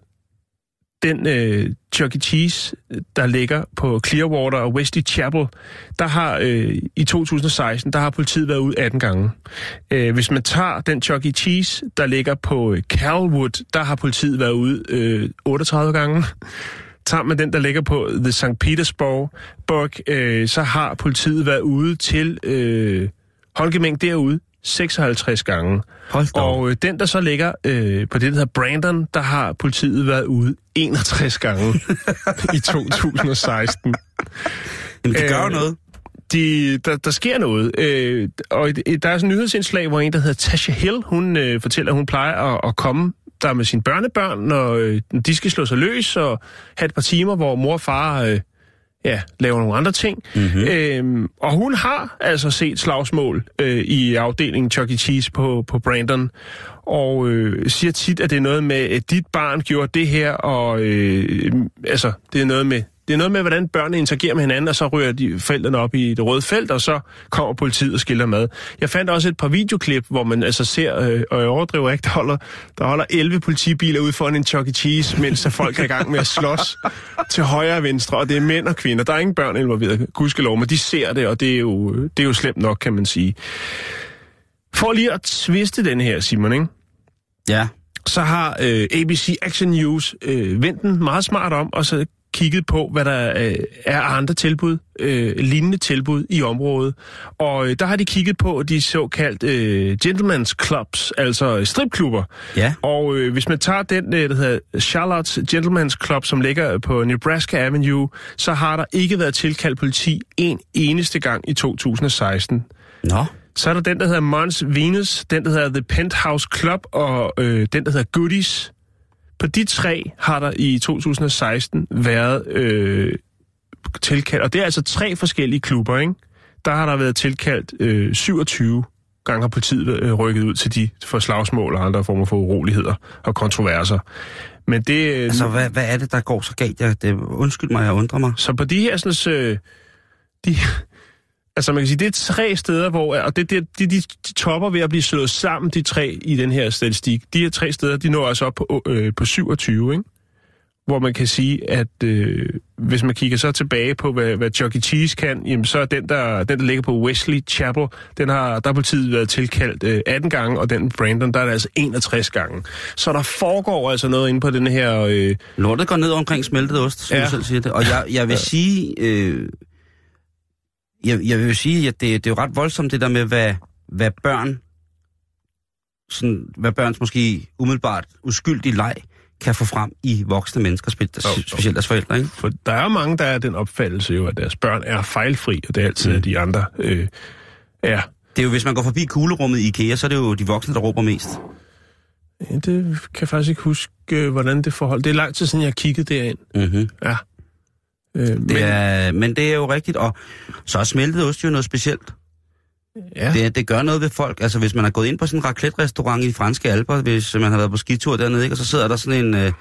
S1: den øh, Chuck E. Cheese, der ligger på Clearwater og Wesley Chapel, der har øh, i 2016, der har politiet været ud 18 gange. Øh, hvis man tager den Chuck E. Cheese, der ligger på øh, Calwood, der har politiet været ud øh, 38 gange. Tager man den, der ligger på The St. Petersburg, Burg, øh, så har politiet været ude til øh, Holgemæng derude 56 gange.
S2: Hold da.
S1: Og øh, den, der så ligger øh, på det, der hedder Brandon, der har politiet været ude 61 gange i 2016.
S2: Jamen, det gør
S1: øh,
S2: noget.
S1: De, der, der sker noget. Øh, og der er sådan et nyhedsindslag, hvor en, der hedder Tasha Hill, hun øh, fortæller, at hun plejer at, at komme der med sine børnebørn, når øh, de skal slå sig løs og have et par timer, hvor mor og far øh, ja, laver nogle andre ting. Mm-hmm. Øhm, og hun har altså set slagsmål øh, i afdelingen Chuck E. Cheese på, på Brandon, og øh, siger tit, at det er noget med, at dit barn gjorde det her, og øh, altså, det er noget med, det er noget med, hvordan børnene interagerer med hinanden, og så rører de forældrene op i det røde felt, og så kommer politiet og skiller med. Jeg fandt også et par videoklip, hvor man altså ser, øh, og jeg overdriver ikke, der holder, der holder 11 politibiler ude foran en Chuck E. Cheese, mens der folk er i gang med at slås til højre og venstre, og det er mænd og kvinder. Der er ingen børn involveret, gudskelov, men de ser det, og det er jo, det er jo slemt nok, kan man sige. For lige at tviste den her, Simon, ikke?
S2: Ja.
S1: så har øh, ABC Action News øh, vendt den meget smart om, og så kigget på, hvad der øh, er andre tilbud, øh, lignende tilbud i området. Og øh, der har de kigget på de såkaldt øh, gentlemen's clubs, altså stripklubber.
S2: Ja.
S1: Og øh, hvis man tager den, øh, der hedder Charlotte's Gentlemen's Club, som ligger på Nebraska Avenue, så har der ikke været tilkaldt politi en eneste gang i 2016.
S2: Nå.
S1: Så er der den, der hedder Mons Venus, den, der hedder The Penthouse Club, og øh, den, der hedder Goodies. På de tre har der i 2016 været øh, tilkaldt, og det er altså tre forskellige klubber, ikke? Der har der været tilkaldt øh, 27 gange har politiet øh, rykket ud til de for slagsmål og andre former for uroligheder og kontroverser. Men det... Øh,
S2: Altså, hvad, hvad er det, der går så galt? Jeg, det, undskyld mig, jeg undrer mig.
S1: så på de her sådan, øh, de, altså man kan sige, det er tre steder, hvor, og det, det, de, de, de topper ved at blive slået sammen, de tre i den her statistik. De her tre steder, de når altså op på, øh, på 27, ikke? Hvor man kan sige, at øh, hvis man kigger så tilbage på, hvad, hvad Chuck E. Cheese kan, jamen så er den, der, den, der ligger på Wesley Chapel, den har, der har politiet været tilkaldt øh, 18 gange, og den Brandon, der er det altså 61 gange. Så der foregår altså noget inde på den her... Øh,
S2: Lortet går ned omkring smeltet ost, som
S1: Ja.
S2: ja. du selv siger det. Og jeg, jeg vil sige... Øh, jeg, jeg vil sige, at det, det er jo ret voldsomt, det der med, hvad, hvad børn... Sådan, hvad børns måske umiddelbart uskyldige leg kan få frem i voksne mennesker, specielt deres forældre, ikke?
S1: For der er mange, der er den opfattelse jo, at deres børn er fejlfri, og det er altid, mm. de andre øh, er.
S2: Det er jo, hvis man går forbi kuglerummet i IKEA, så er det jo de voksne, der råber mest.
S1: Ja, det kan jeg faktisk ikke huske, øh, hvordan det forhold. Det er lang tid siden, jeg har kigget derind.
S2: Mm-hmm.
S1: Ja. Øh, men,
S2: Det er, men det er jo rigtigt, og så er smeltet ost jo noget specielt.
S1: ja,
S2: Det, det gør noget ved folk. Altså, hvis man har gået ind på sådan en raclette-restaurant i franske alper, hvis man har været på skitur dernede, ikke? og så sidder der sådan en øh,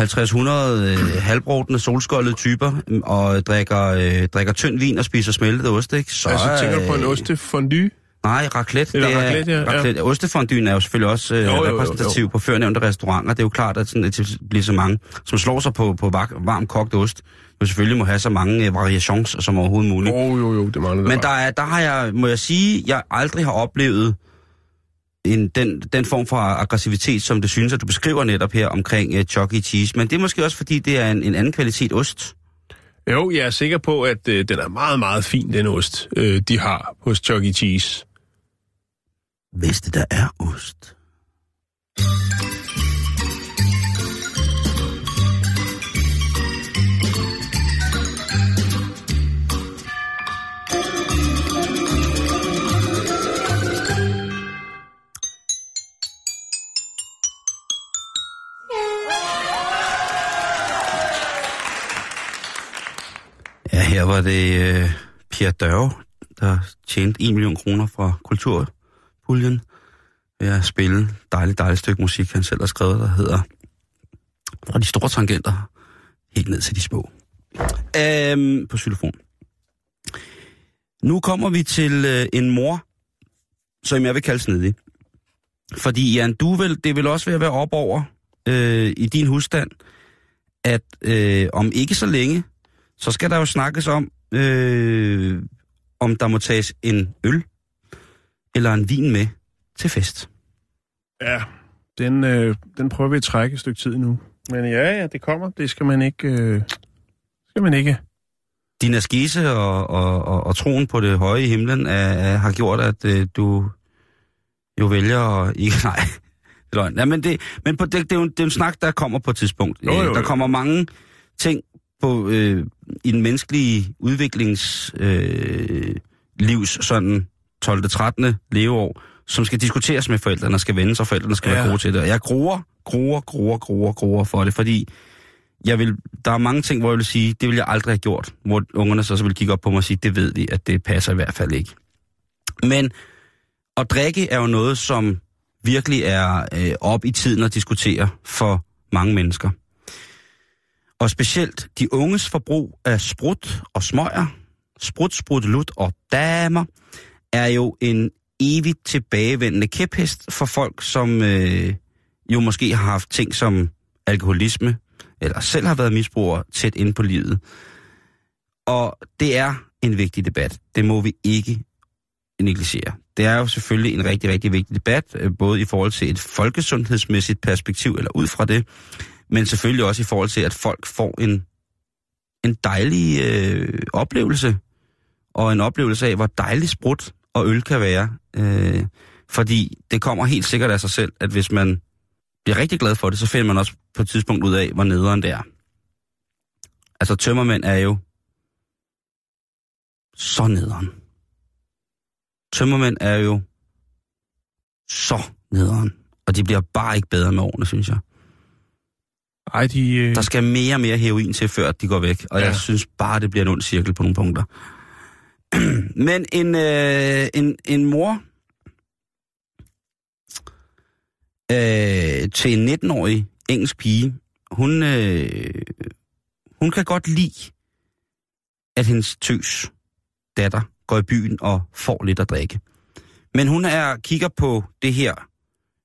S2: 50-100 øh, halvbrodende, solskoldede typer, og drikker, øh, drikker tynd vin og spiser smeltet ost, ikke? Så,
S1: altså, tænker du på en
S2: øh,
S1: ostefondue?
S2: Nej, raclette.
S1: Eller
S2: det er,
S1: raclette, ja, ja.
S2: Ostefondyen er jo selvfølgelig også øh,
S1: Jo, jo, jo, jo.
S2: repræsentativ på førnævnte restauranter. Det er jo klart, at sådan, det bliver så mange, som slår sig på, på varm kogt ost, jo selvfølgelig må have så mange øh, variations som overhovedet muligt.
S1: Jo, jo, jo, det mangler
S2: Men der, er, der har jeg, må jeg sige, jeg aldrig har oplevet en, den, den form for aggressivitet, som det synes, at du beskriver netop her omkring uh, Chuck E. Cheese. Men det er måske også, fordi det er en, en anden kvalitet ost.
S1: Jo, jeg er sikker på, at øh, den er meget, meget fin, den ost, øh, de har hos Chuck E. Cheese.
S2: Hvis det der er ost. Her var det øh, Pierre Dørve, der tjente 1 million kroner fra kulturpuljen ved at spille dejligt, dejligt stykke musik, han selv har skrevet, der hedder Fra de store tangenter helt ned til de små. Øhm, på xylofon. Nu kommer vi til øh, en mor, som jeg vil kalde snedig. Fordi Jan, du vil, det vil også være, være op over øh, i din husstand, at øh, om ikke så længe, så skal der jo snakkes om, øh, om der må tages en øl eller en vin med til fest.
S1: Ja, den, øh, den prøver vi at trække et stykke tid nu. Men ja, ja, det kommer. Det skal man ikke... Øh, skal man ikke.
S2: Din askese og, og, og, og troen på det høje i himlen er, er, har gjort, at øh, du jo vælger at ikke... Nej, det er løgn. Ja, men det, men på, det, det, er jo, det er jo en snak, der kommer på et tidspunkt.
S1: Jo, jo, jo.
S2: Der kommer mange ting på, øh, i den menneskelige udviklings øh, livs sådan 12. 13. leveår, som skal diskuteres med forældrene, og skal vendes, og forældrene skal ja.
S1: Ja.
S2: være gode til det. Og jeg gruer, gruer, gruer, gruer, gruer for det, fordi jeg vil, der er mange ting, hvor jeg vil sige, det vil jeg aldrig have gjort, hvor ungerne så, så vil kigge op på mig og sige, det ved de, at det passer i hvert fald ikke. Men at drikke er jo noget, som virkelig er øh, op i tiden at diskutere for mange mennesker. Og specielt de unges forbrug af sprut og smøger, sprut, sprut, lut og damer, er jo en evigt tilbagevendende kæphest for folk, som øh, jo måske har haft ting som alkoholisme, eller selv har været misbrugere tæt inde på livet. Og det er en vigtig debat. Det må vi ikke negligere. Det er jo selvfølgelig en rigtig, rigtig vigtig debat, øh, både i forhold til et folkesundhedsmæssigt perspektiv, eller ud fra det, men selvfølgelig også i forhold til, at folk får en, en dejlig øh, oplevelse, og en oplevelse af, hvor dejlig sprut og øl kan være. Øh, fordi det kommer helt sikkert af sig selv, at hvis man bliver rigtig glad for det, så finder man også på et tidspunkt ud af, hvor nederen det er. Altså tømmermænd er jo så nederen. Tømmermænd er jo så nederen. Og de bliver bare ikke bedre med årene, synes jeg.
S1: Ej, de... Øh,
S2: Der skal mere og mere heroin til, før de går væk. Og ja. Jeg synes bare, det bliver en ond cirkel på nogle punkter. Men en, øh, en, en mor øh, til en 19-årig engelsk pige, hun, øh, hun kan godt lide, at hendes tøs datter går i byen og får lidt at drikke. Men hun er kigger på det her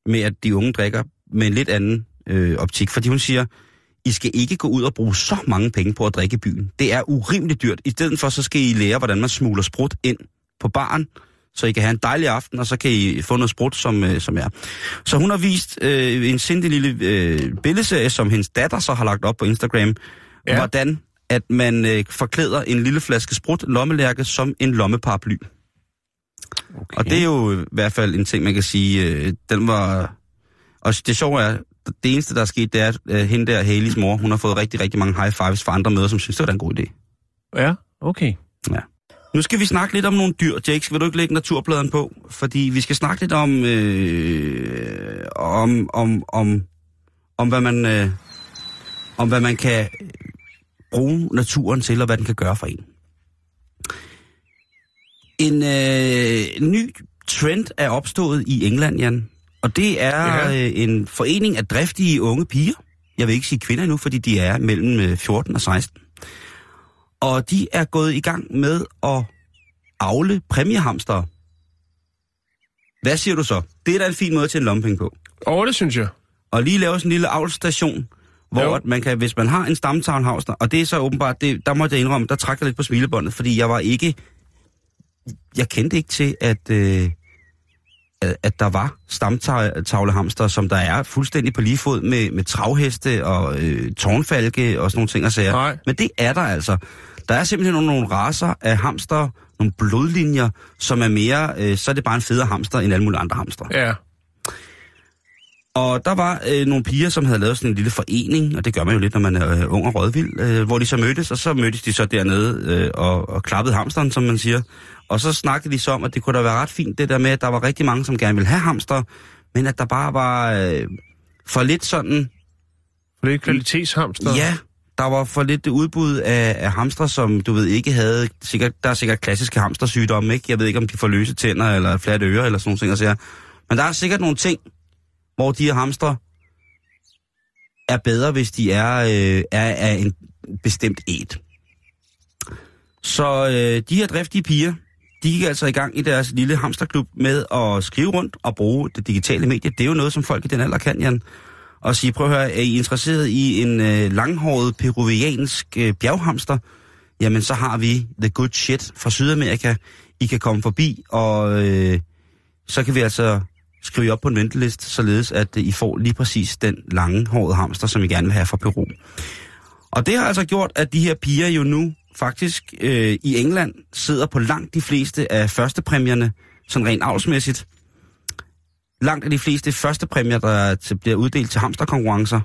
S2: med, at de unge drikker med en lidt anden øh, optik. Fordi hun siger, I skal ikke gå ud og bruge så mange penge på at drikke i byen. Det er urimeligt dyrt. I stedet for, så skal I lære, hvordan man smugler sprut ind på baren, så I kan have en dejlig aften, og så kan I få noget sprut, som, øh, som er. Så hun har vist øh, en sindig lille øh, billedserie, som hendes datter så har lagt op på Instagram. Ja. hvordan at man øh, forklæder en lille flaske sprut, lommelærke, som en lommeparaply.
S1: okay.
S2: Og det er jo i hvert fald en ting, man kan sige, øh, den var... Og det sjove er, det eneste, der er sket, det er, at øh, hende der, Haleys mor, hun har fået rigtig, rigtig mange high fives fra andre møder, som synes, det var en god idé.
S1: Ja, okay.
S2: Nu skal vi snakke lidt om nogle dyr. Jake, vil du ikke lægge naturbladen på? Fordi vi skal snakke lidt om, øh, om, om, om, om, hvad man, øh, om hvad man kan bruge naturen til, og hvad den kan gøre for en. En øh, ny trend er opstået i England, Jan. Og det er
S1: Ja.
S2: øh, en forening af driftige unge piger. Jeg vil ikke sige kvinder endnu, fordi de er mellem øh, 14 og 16. Og de er gået i gang med at avle præmiehamstere. Hvad siger du så? Det er da en fin måde til en lommepenge på.
S1: Og det synes jeg.
S2: Og lige lave sådan en lille avlstation, hvor
S1: Jo.
S2: at man kan, hvis man har en stamtavlhavster, og det er så åbenbart, det, der må jeg indrømme, der trækker lidt på smilebåndet, fordi jeg var ikke, jeg kendte ikke til, at, øh, at, der var stamtavlehamster, som der er fuldstændig på lige fod med, med travheste og øh, tårnfalke og sådan nogle ting og sager.
S1: Nej.
S2: Men det er der altså. Der er simpelthen nogle, nogle raser af hamster, nogle blodlinjer, som er mere, øh, så er det bare en federe hamster end alle mulige andre hamster.
S1: Ja.
S2: Og der var øh, nogle piger, som havde lavet sådan en lille forening, og det gør man jo lidt, når man er øh, ung og rådvild, øh, hvor de så mødtes, og så mødtes de så dernede øh, og, og klappede hamsteren, som man siger. Og så snakkede de så om, at det kunne da være ret fint, det der med, at der var rigtig mange, som gerne ville have hamster, men at der bare var øh, for lidt sådan,
S1: For er kvalitetshamster.
S2: ja, der var for lidt udbud af, af hamster, som du ved ikke havde, sikkert, der er sikkert klassiske hamstersygdomme, ikke? Jeg ved ikke, om de får løse tænder, eller flatte ører, eller sådan nogle ting, og. Men der er sikkert nogle ting, hvor de her hamster er bedre, hvis de er, øh, er af en bestemt et. Så øh, de her driftige piger, de gik altså i gang i deres lille hamsterklub med at skrive rundt og bruge det digitale medie. Det er jo noget, som folk i den alder kan, Jan. Og sige, prøv at høre, er I interesseret i en øh, langhåret peruviansk øh, bjerghamster? Jamen, så har vi the good shit fra Sydamerika. I kan komme forbi, og øh, så kan vi altså skrive op på en venteliste, således at øh, I får lige præcis den langhårede hamster, som I gerne vil have fra Peru. Og det har altså gjort, at de her piger jo nu faktisk øh, i England sidder på langt de fleste af førstepræmierne, sådan rent avlsmæssigt. Langt af de fleste førstepræmier, der til, bliver uddelt til hamsterkonkurrencer,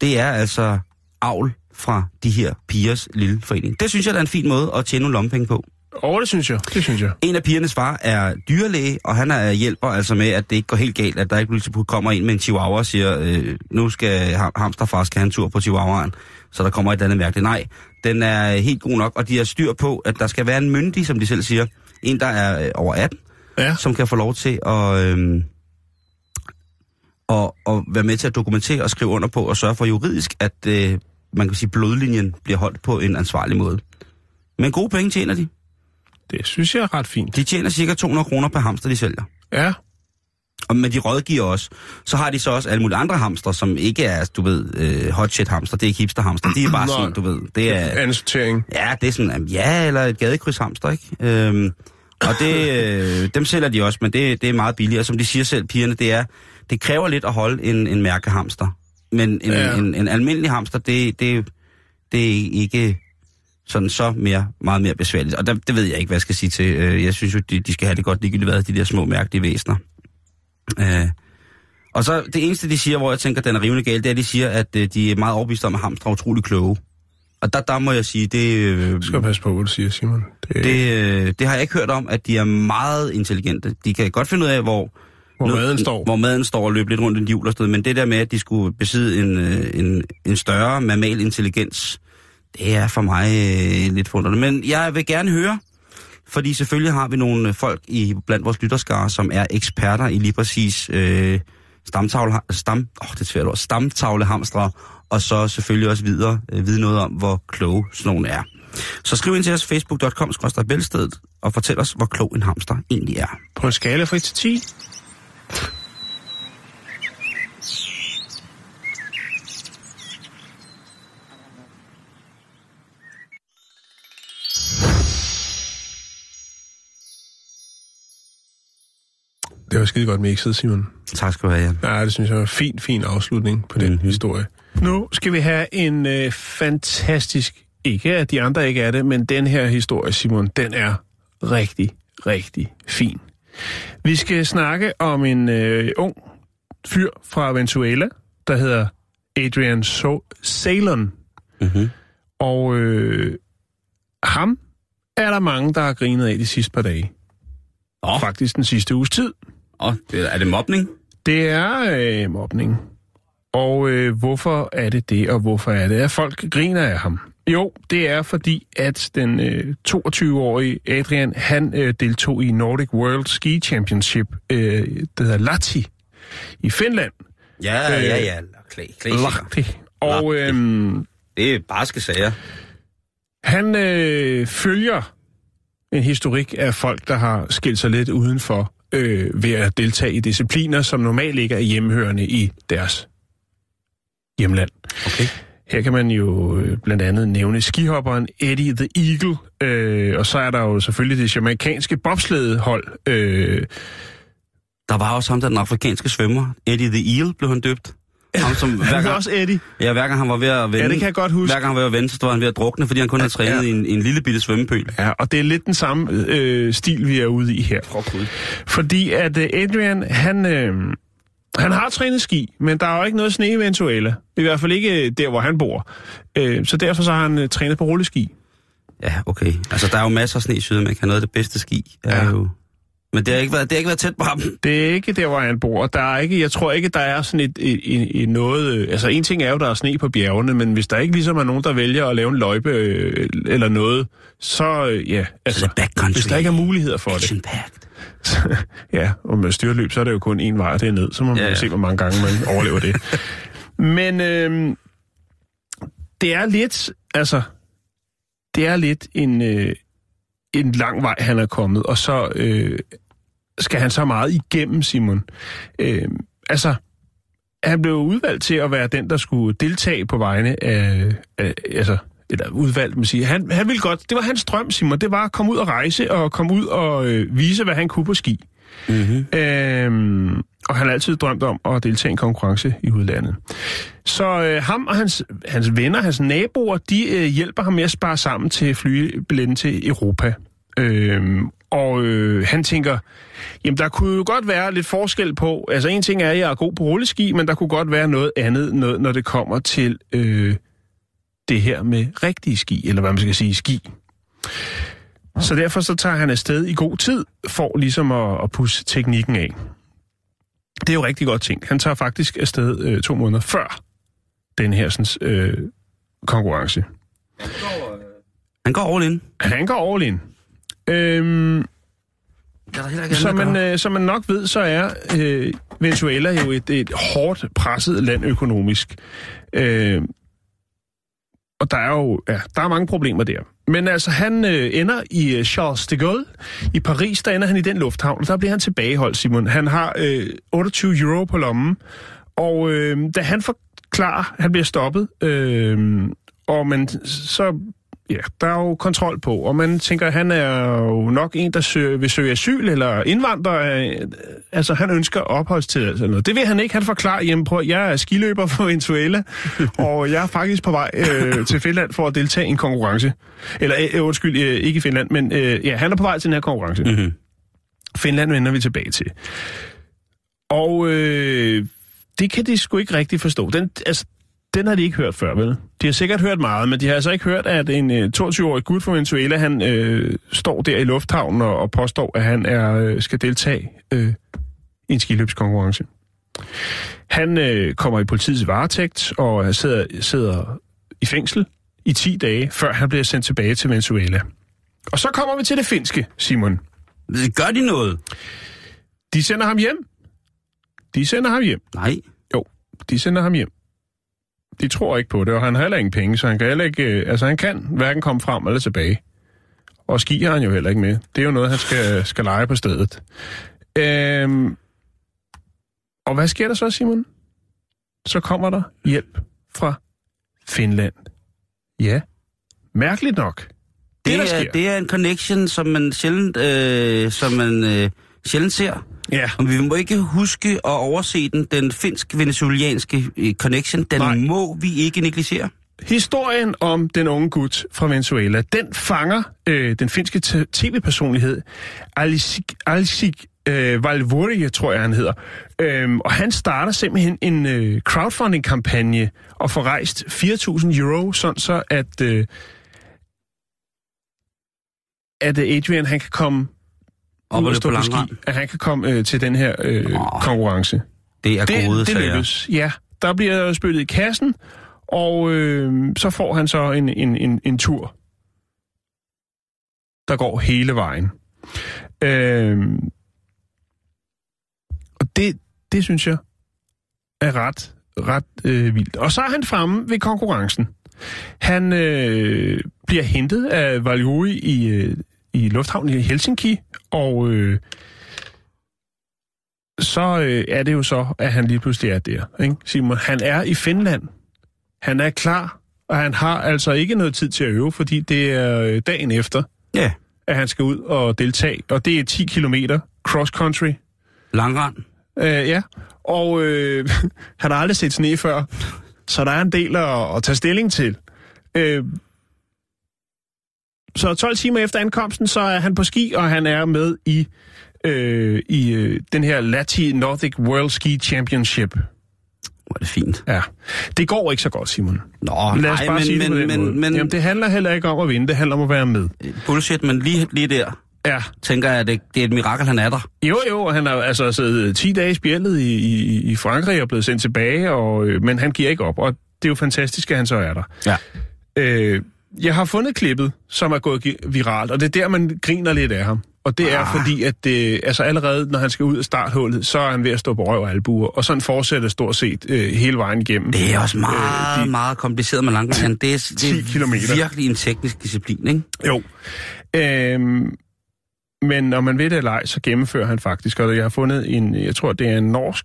S2: det er altså avl fra de her pigers lille forening. Det synes jeg, der er en fin måde at tjene nogle lommepenge på.
S1: Og det synes jeg. Det synes jeg.
S2: En af pigernes far er dyrlæge, og han er hjælper altså med, at det ikke går helt galt, at der ikke pludselig kommer en med en chihuahua og siger, øh, nu skal ham- hamsterfar skal have en tur på chihuahuaen, så der kommer et eller andet mærkeligt. Nej, den er helt god nok, og de har styr på, at der skal være en myndig, som de selv siger, en der er øh, over 18,
S1: Ja.
S2: som kan få lov til at, øh, og, og være med til at dokumentere og skrive under på og sørge for juridisk, at øh, man kan sige, blodlinjen bliver holdt på en ansvarlig måde. Men gode penge tjener de.
S1: Det synes jeg er ret fint.
S2: De tjener cirka 200 kroner per hamster, de sælger.
S1: Ja.
S2: Og men de rådgiver også. Så har de så også alle mulige andre hamster, som ikke er, du ved, øh, hot shit hamster. Det er ikke hipster hamster. De er bare sådan, du ved. Det er,
S1: Anden sortering.
S2: ja, det er sådan, ja, eller et gadekryds hamster, ikke? Øhm, og det, øh, dem sælger de også, men det, det er meget billigere. Som de siger selv, pigerne, det er, det kræver lidt at holde en, en mærkehamster. Men en,
S1: Ja.
S2: ja. en, en almindelig hamster, det, det, det er ikke sådan så mere, meget mere besværligt. Og der, det ved jeg ikke, hvad jeg skal sige til. Øh, Jeg synes jo, de, de skal have det godt ligegyldigt hvad, de der små mærkelige væsener. Øh, og så det eneste, de siger, hvor jeg tænker, den er rivende galt, det er, at de siger, at øh, de er meget overbeviste om, at hamstre er utrolig kloge. Og der, der må jeg sige, det, øh,
S1: Du skal passe på, hvad du siger, Simon. Det, det
S2: øh, det har jeg ikke hørt om, at de er meget intelligente. De kan godt finde ud af, hvor,
S1: hvor
S2: noget-
S1: maden står.
S2: hvor maden står og løber lidt rundt i en hjul og noget. Men det der med, at de skulle besidde en, øh, en, en større mammal intelligens, det er for mig øh, lidt forunderligt. Men jeg vil gerne høre, fordi selvfølgelig har vi nogle øh, folk i blandt vores lytterskare, som er eksperter i lige præcis øh, stamtavle, stam, oh, det er svært ord, stamtavlehamstre, og så selvfølgelig også videre øh, vide noget om, hvor kloge sådan nogle er. Så skriv ind til os facebook.com bælstedet og fortæl os, hvor klog en hamster egentlig er.
S1: På en skala fra 1 til 10. Det var skide godt mixet, Simon.
S2: Tak skal du have, Jan.
S1: Ja, det synes jeg var en fin, fin afslutning på den
S2: Mhm.
S1: historie. Nu skal vi have en øh, fantastisk, ikke at de andre ikke er det, men den her historie, Simon, den er rigtig, rigtig fin. Vi skal snakke om en øh, ung fyr fra Venezuela, der hedder Adrian so- Salon.
S2: Mm-hmm.
S1: Og øh, ham er der mange, der har grinet af de sidste par dage.
S2: Åh.
S1: Faktisk den sidste uges tid.
S2: Og det, er det mobning?
S1: Det er øh, mobning. Og øh, hvorfor er det det, og hvorfor er det, at folk griner af ham? Jo, det er fordi, at den øh, 22-årige Adrian, han øh, deltog i Nordic World Ski Championship, øh, der hedder Lahti, i Finland.
S2: Ja,
S1: Øh,
S2: ja, ja. Klæ,
S1: Lahti. Og øh,
S2: Det er barske sager.
S1: han øh, følger en historik af folk, der har skilt sig lidt uden for øh, ved at deltage i discipliner, som normalt ikke er hjemmehørende i deres hjemland.
S2: Okay.
S1: Her kan man jo øh, blandt andet nævne skihopperen Eddie the Eagle, øh, og så er der jo selvfølgelig det jamaikanske bobsledehold. Øh,
S2: Der var også ham, der den afrikanske svømmer. Eddie the Eel blev han døbt. Ham, som, hver
S1: han
S2: gang,
S1: også Eddie.
S2: ja, hver gang han var ved at vende,
S1: Ja, det kan jeg godt huske.
S2: hver gang han var ved at vende, så stod han ved at drukne, fordi han kun havde trænet
S1: Ja.
S2: i en, en lille bitte svømmepøl.
S1: Ja, og det er lidt den samme øh, stil, vi er ude i her.
S2: Oh, Gud.
S1: Fordi at øh, Adrian, han, øh, han har trænet ski, men der er jo ikke noget sne i Venezuela. I hvert fald ikke øh, der, hvor han bor. Øh, så derfor så har han øh, trænet på rulleski.
S2: Ja, okay. Altså, der er jo masser af sne i Sydamerika. Noget af det bedste ski er
S1: Ja.
S2: jo... Men det har ikke været, det har ikke været tæt på ham.
S1: Det er ikke der, hvor han bor. Der er ikke, jeg tror ikke, der er sådan et, et, et, et noget... øh, Altså, en ting er jo, der er sne på bjergene, men hvis der ikke ligesom er nogen, der vælger at lave en løjpe øh, eller noget, så øh, ja... Altså,
S2: det backcountry.
S1: hvis der ikke er muligheder for det.
S2: Action packed.
S1: ja, og med styrløb, så er det jo kun en vej, det er ned. Så må man
S2: ja,
S1: ja. se, hvor mange gange man overlever det. Men øh, det er lidt, altså, det er lidt en, øh, en lang vej, han er kommet, og så øh, skal han så meget igennem, Simon. Øh, altså, han blev udvalgt til at være den, der skulle deltage på vegne af, af altså, eller udvalgt, man siger. Han, han ville godt, det var hans drøm, Simon, det var at komme ud og rejse, og komme ud og øh, vise, hvad han kunne på ski.
S2: Mm-hmm.
S1: Øhm, og han har altid drømt om at deltage i en konkurrence i udlandet. Så øh, ham og hans, hans venner, hans naboer, de øh, hjælper ham med at spare sammen til flybilletten til Europa. Øhm, og øh, han tænker, jamen der kunne jo godt være lidt forskel på, altså en ting er, at jeg er god på rulleski, men der kunne godt være noget andet, noget, når det kommer til øh, det her med rigtige ski, eller hvad man skal sige, ski. Så derfor så tager han afsted i god tid, for ligesom at, at pusse teknikken af. Det er jo rigtig godt ting. Han tager faktisk afsted øh, to måneder før den her sådan, øh, konkurrence.
S2: Han går all in.
S1: Han går all in. Øhm,
S2: Der er der heller ikke
S1: som, man, øh, som man nok ved, så er øh, Venezuela jo et, et hårdt presset land økonomisk. Øh, og der er jo ja, der er mange problemer der. Men altså, han øh, ender i øh, Charles de Gaulle i Paris, der ender han i den lufthavn, og der bliver han tilbageholdt, Simon. Han har øh, 28 euro på lommen, og øh, da han forklarer, han bliver stoppet, øh, og man så ja, der er jo kontrol på, og man tænker, at han er jo nok en, der søger, vil søge asyl eller indvandrer. Øh, altså, han ønsker opholdstilladelse eller noget. Det vil han ikke. Han forklarer, hjemme på, jeg er skiløber for Venezuela, og jeg er faktisk på vej øh, til Finland for at deltage i en konkurrence. Eller, øh, undskyld, øh, ikke i Finland, men øh, ja, han er på vej til den her konkurrence.
S2: Mhm.
S1: Finland vender vi tilbage til. Og øh, det kan de sgu ikke rigtig forstå. Den, altså, den har de ikke hørt før, vel? De har sikkert hørt meget, men de har altså ikke hørt, at en øh, 22-årig gut fra Venezuela, han øh, står der i lufthavnen og, og påstår, at han er øh, skal deltage øh, i en skiløbskonkurrence. Han øh, kommer i politiets varetægt og sidder, sidder i fængsel i 10 dage, før han bliver sendt tilbage til Venezuela. Og så kommer vi til det finske, Simon.
S2: Gør de noget?
S1: De sender ham hjem. De sender ham hjem.
S2: Nej.
S1: Jo, de sender ham hjem. De tror ikke på det, og han har heller ingen penge, så han kan heller ikke, øh, altså han kan hverken komme frem eller tilbage. Og ski har han jo heller ikke med. Det er jo noget, han skal, skal lege på stedet. Øhm, og hvad sker der så, Simon? Så kommer der hjælp fra Finland. Ja, mærkeligt nok.
S2: Det,
S1: der
S2: er, det er en connection, som man sjældent, øh, som man, øh, sjældent ser.
S1: Ja,
S2: Og vi må ikke huske at overse den, den finsk-venezuelianske øh, connection. Den
S1: Nej.
S2: Må vi ikke negligere.
S1: Historien om den unge gut fra Venezuela, den fanger øh, den finske tv-personlighed Alisik, Alisik øh, Valvori, tror jeg han hedder. Øhm, og han starter simpelthen en øh, crowdfunding-kampagne og får rejst 4.000 euro, sådan så at, øh, at Adrian han kan komme
S2: Op og løbe på
S1: på ski,
S2: langrend.
S1: at han kan komme øh, til den her øh,
S2: Åh.
S1: konkurrence.
S2: Det er
S1: Det,
S2: gode
S1: det
S2: sager.
S1: lykkes, ja. Der bliver spyttet i kassen, og øh, så får han så en, en, en, en tur, der går hele vejen. Øh, og det, det synes jeg er ret, ret øh, vildt. Og så er han fremme ved konkurrencen. Han øh, bliver hentet af Valjuri i, øh, i lufthavnen i Helsinki, og øh, så øh, er det jo så, at han lige pludselig er der. Ikke? Simon, han er i Finland. Han er klar, og han har altså ikke noget tid til at øve, fordi det er øh, dagen efter,
S2: Ja,
S1: at han skal ud og deltage. Og det er 10 kilometer cross-country.
S2: langrand.
S1: Øh, ja, og øh, han har aldrig set sne før, så der er en del at, at tage stilling til. Øh, så 12 timer efter ankomsten, så er han på ski, og han er med i, øh, i øh, den her Lati Nordic World Ski Championship.
S2: Hvor er det fint.
S1: Ja, det går ikke så godt, Simon.
S2: Nå,
S1: Lad os
S2: nej,
S1: bare
S2: men,
S1: sige det
S2: men,
S1: måde.
S2: men, men
S1: Jamen, det handler heller ikke om at vinde, det handler om at være med.
S2: bullshit, men lige, lige der,
S1: Ja,
S2: tænker jeg, at det, det er et mirakel, han er der.
S1: Jo, jo, og han har altså siddet 10 dage i spjældet i, i, i Frankrig og blevet sendt tilbage, og, øh, men han giver ikke op, og det er jo fantastisk, at han så er der.
S2: Ja.
S1: Øh, jeg har fundet klippet, som er gået viralt, og det er der, man griner lidt af ham. Og det er
S2: Ah.
S1: fordi, at det, altså allerede, når han skal ud af starthullet, så er han ved at stå på røv og albuer, og sådan fortsætter stort set øh, hele vejen igennem.
S2: Det er også meget,
S1: Øh,
S2: øh,
S1: de-
S2: meget kompliceret med langrand. Det er,
S1: 10
S2: det
S1: kilometer.
S2: er virkelig en teknisk disciplin, ikke?
S1: Jo. Øhm, men når man ved det eller ej, så gennemfører han faktisk, og jeg har fundet en, jeg tror det er en norsk,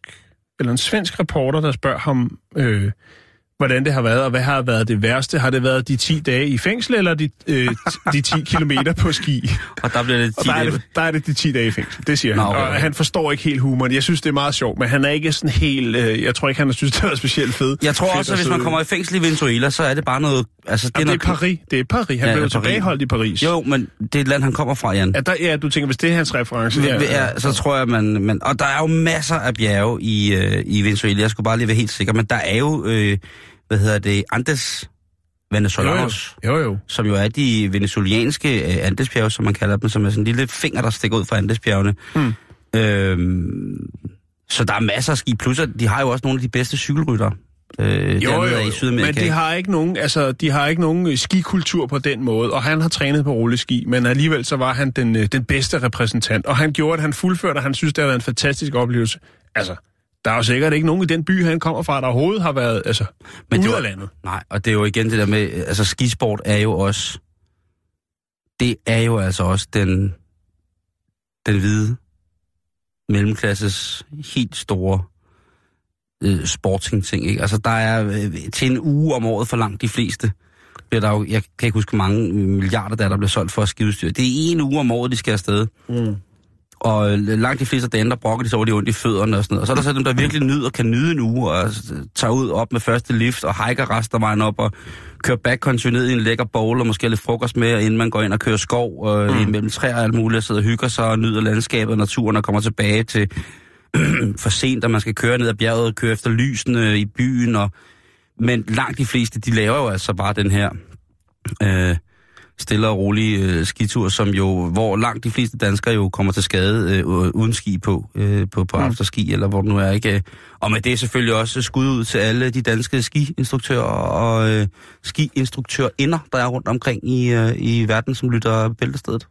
S1: eller en svensk reporter, der spørger ham, øh, hvordan det har været, og hvad har været det værste? Har det været de 10 dage i fængsel, eller de, øh, de 10 kilometer på ski?
S2: Og der bliver det
S1: Og
S2: 10
S1: der er det, der er det de 10 dage i fængsel, det siger
S2: Nå,
S1: han. Og
S2: okay.
S1: han forstår ikke helt humoren. Jeg synes, det er meget sjovt, men han er ikke sådan helt... Øh, jeg tror ikke, han har synes, det var specielt fedt.
S2: Jeg tror
S1: fedt
S2: også, at hvis man kommer i fængsel i Venezuela, så er det bare noget... Altså, det,
S1: Jamen, det er Paris. Det er Paris. Han
S2: Ja,
S1: ja, blev
S2: er
S1: tilbageholdt i Paris.
S2: Jo, men det er et land, han kommer fra, Jan.
S1: Ja, der, ja, du tænker, hvis det er hans reference.
S2: Ja, ja, så tror jeg, man, man... Og der er jo masser af bjerge i, øh, i Venezuela. Jeg skulle bare lige være helt sikker. Men der er jo, øh, hvad hedder det, Andes Venezolanos,
S1: Jo, jo.
S2: som jo er de venezuelanske øh, Andesbjerge, som man kalder dem, som er sådan en lille finger, der stikker ud fra Andesbjergene.
S1: Hmm.
S2: Øhm, så der er masser af ski. Plus, at de har jo også nogle af de bedste cykelrytter. Øh,
S1: Jo, jo,
S2: af i
S1: jo.
S2: Sydamerika.
S1: Men de har ikke nogen, altså, de har ikke nogen øh, skikultur på den måde, og han har trænet på rulleski, men alligevel så var han den, øh, den bedste repræsentant, og han gjorde, at han fuldførte, og han synes, det har været en fantastisk oplevelse. Altså, der er jo sikkert ikke nogen i den by, han kommer fra, der overhovedet har været altså,
S2: Men det var-
S1: landet.
S2: Nej, og det er jo igen det der med, altså skisport er jo også, det er jo altså også den, den hvide mellemklasses helt store øh, sporting-ting, ikke? Altså der er øh, til en uge om året for langt de fleste, bliver der jo, jeg kan ikke huske, mange milliarder der, er, der bliver solgt for skiudstyr. Det er en uge om året, de skal afsted.
S1: Mm.
S2: Og langt de fleste af dem, der brokker de så over de ondt i fødderne og sådan noget. Og så er der så dem, der virkelig nyder, kan nyde en uge og tager ud op med første lift og hiker resten af vejen op og kører backcountry ned i en lækker bowl og måske lidt frokost med, inden man går ind og kører skov øh, mm. mellem træer og alt muligt og sidder og hygger sig og nyder landskabet og naturen og kommer tilbage til for sent, at man skal køre ned ad bjerget og køre efter lysene i byen. Og, men langt de fleste, de laver jo altså bare den her øh, stille og rolige øh, skitur, som jo, hvor langt de fleste danskere jo kommer til skade øh, uden ski på, øh, på, på
S1: Mm.
S2: afterski, eller hvor nu er ikke. øh. Og med det er selvfølgelig også skud ud til alle de danske skiinstruktører og øh, skiinstruktørinder, der er rundt omkring i, øh, i verden, som lytter bæltestedet.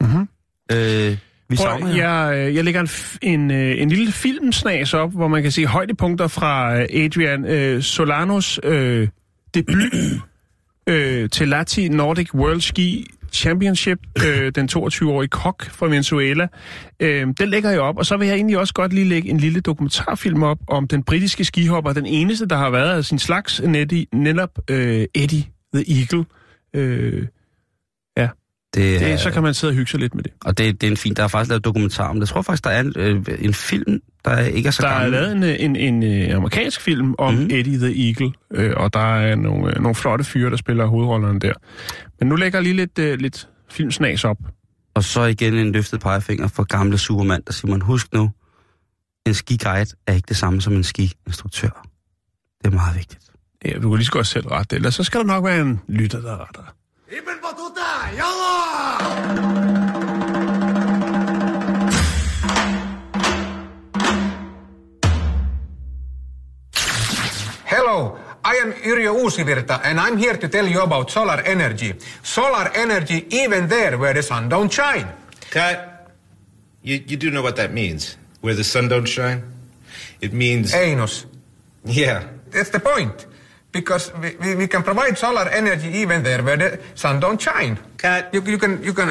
S1: Mhm.
S2: Øh, vi savner
S1: jeg, øh, jeg lægger en, en, øh, en lille filmsnas op, hvor man kan se højdepunkter fra øh, Adrian øh, Solanos øh, debut øh, til Lati Nordic World Ski Championship, øh, den 22-årige kok fra Venezuela. Øh, den lægger jeg op, og så vil jeg egentlig også godt lige lægge en lille dokumentarfilm op om den britiske skihopper, den eneste, der har været af sin slags, Nettie, netop øh, Eddie the Eagle. Øh,
S2: Det,
S1: det,
S2: er-
S1: så kan man sidde og hygge sig lidt med det.
S2: Og det, det er en fin, der er faktisk lavet dokumentar om det. Jeg tror faktisk, der er en, øh, en film, der ikke er så
S1: Der er lavet en, øh, en, en, en amerikansk film om mm. Eddie the Eagle, øh, og der er nogle, øh, nogle flotte fyre, der spiller hovedrollerne der. Men nu lægger jeg lige lidt, øh, lidt filmsnas op.
S2: Og så igen en løftet pegefinger for gamle supermand, der siger man, husk nu, en skiguide er ikke det samme som en skiinstruktør. Det er meget vigtigt.
S1: Ja, du kan lige så godt selv rette det, ellers så skal der nok være en lytter, der retter.
S3: Hello, I am Yrjö Uusivirta and I'm here to tell you about solar energy. Solar energy even there where the sun don't shine.
S4: Cut. You, you do know what that means. Where the sun don't shine? It means.
S3: Einos.
S4: Yeah.
S3: That's the point. Because we, we, we can provide solar energy even there where the sun don't shine.
S4: Cut.
S3: You, you can, you can...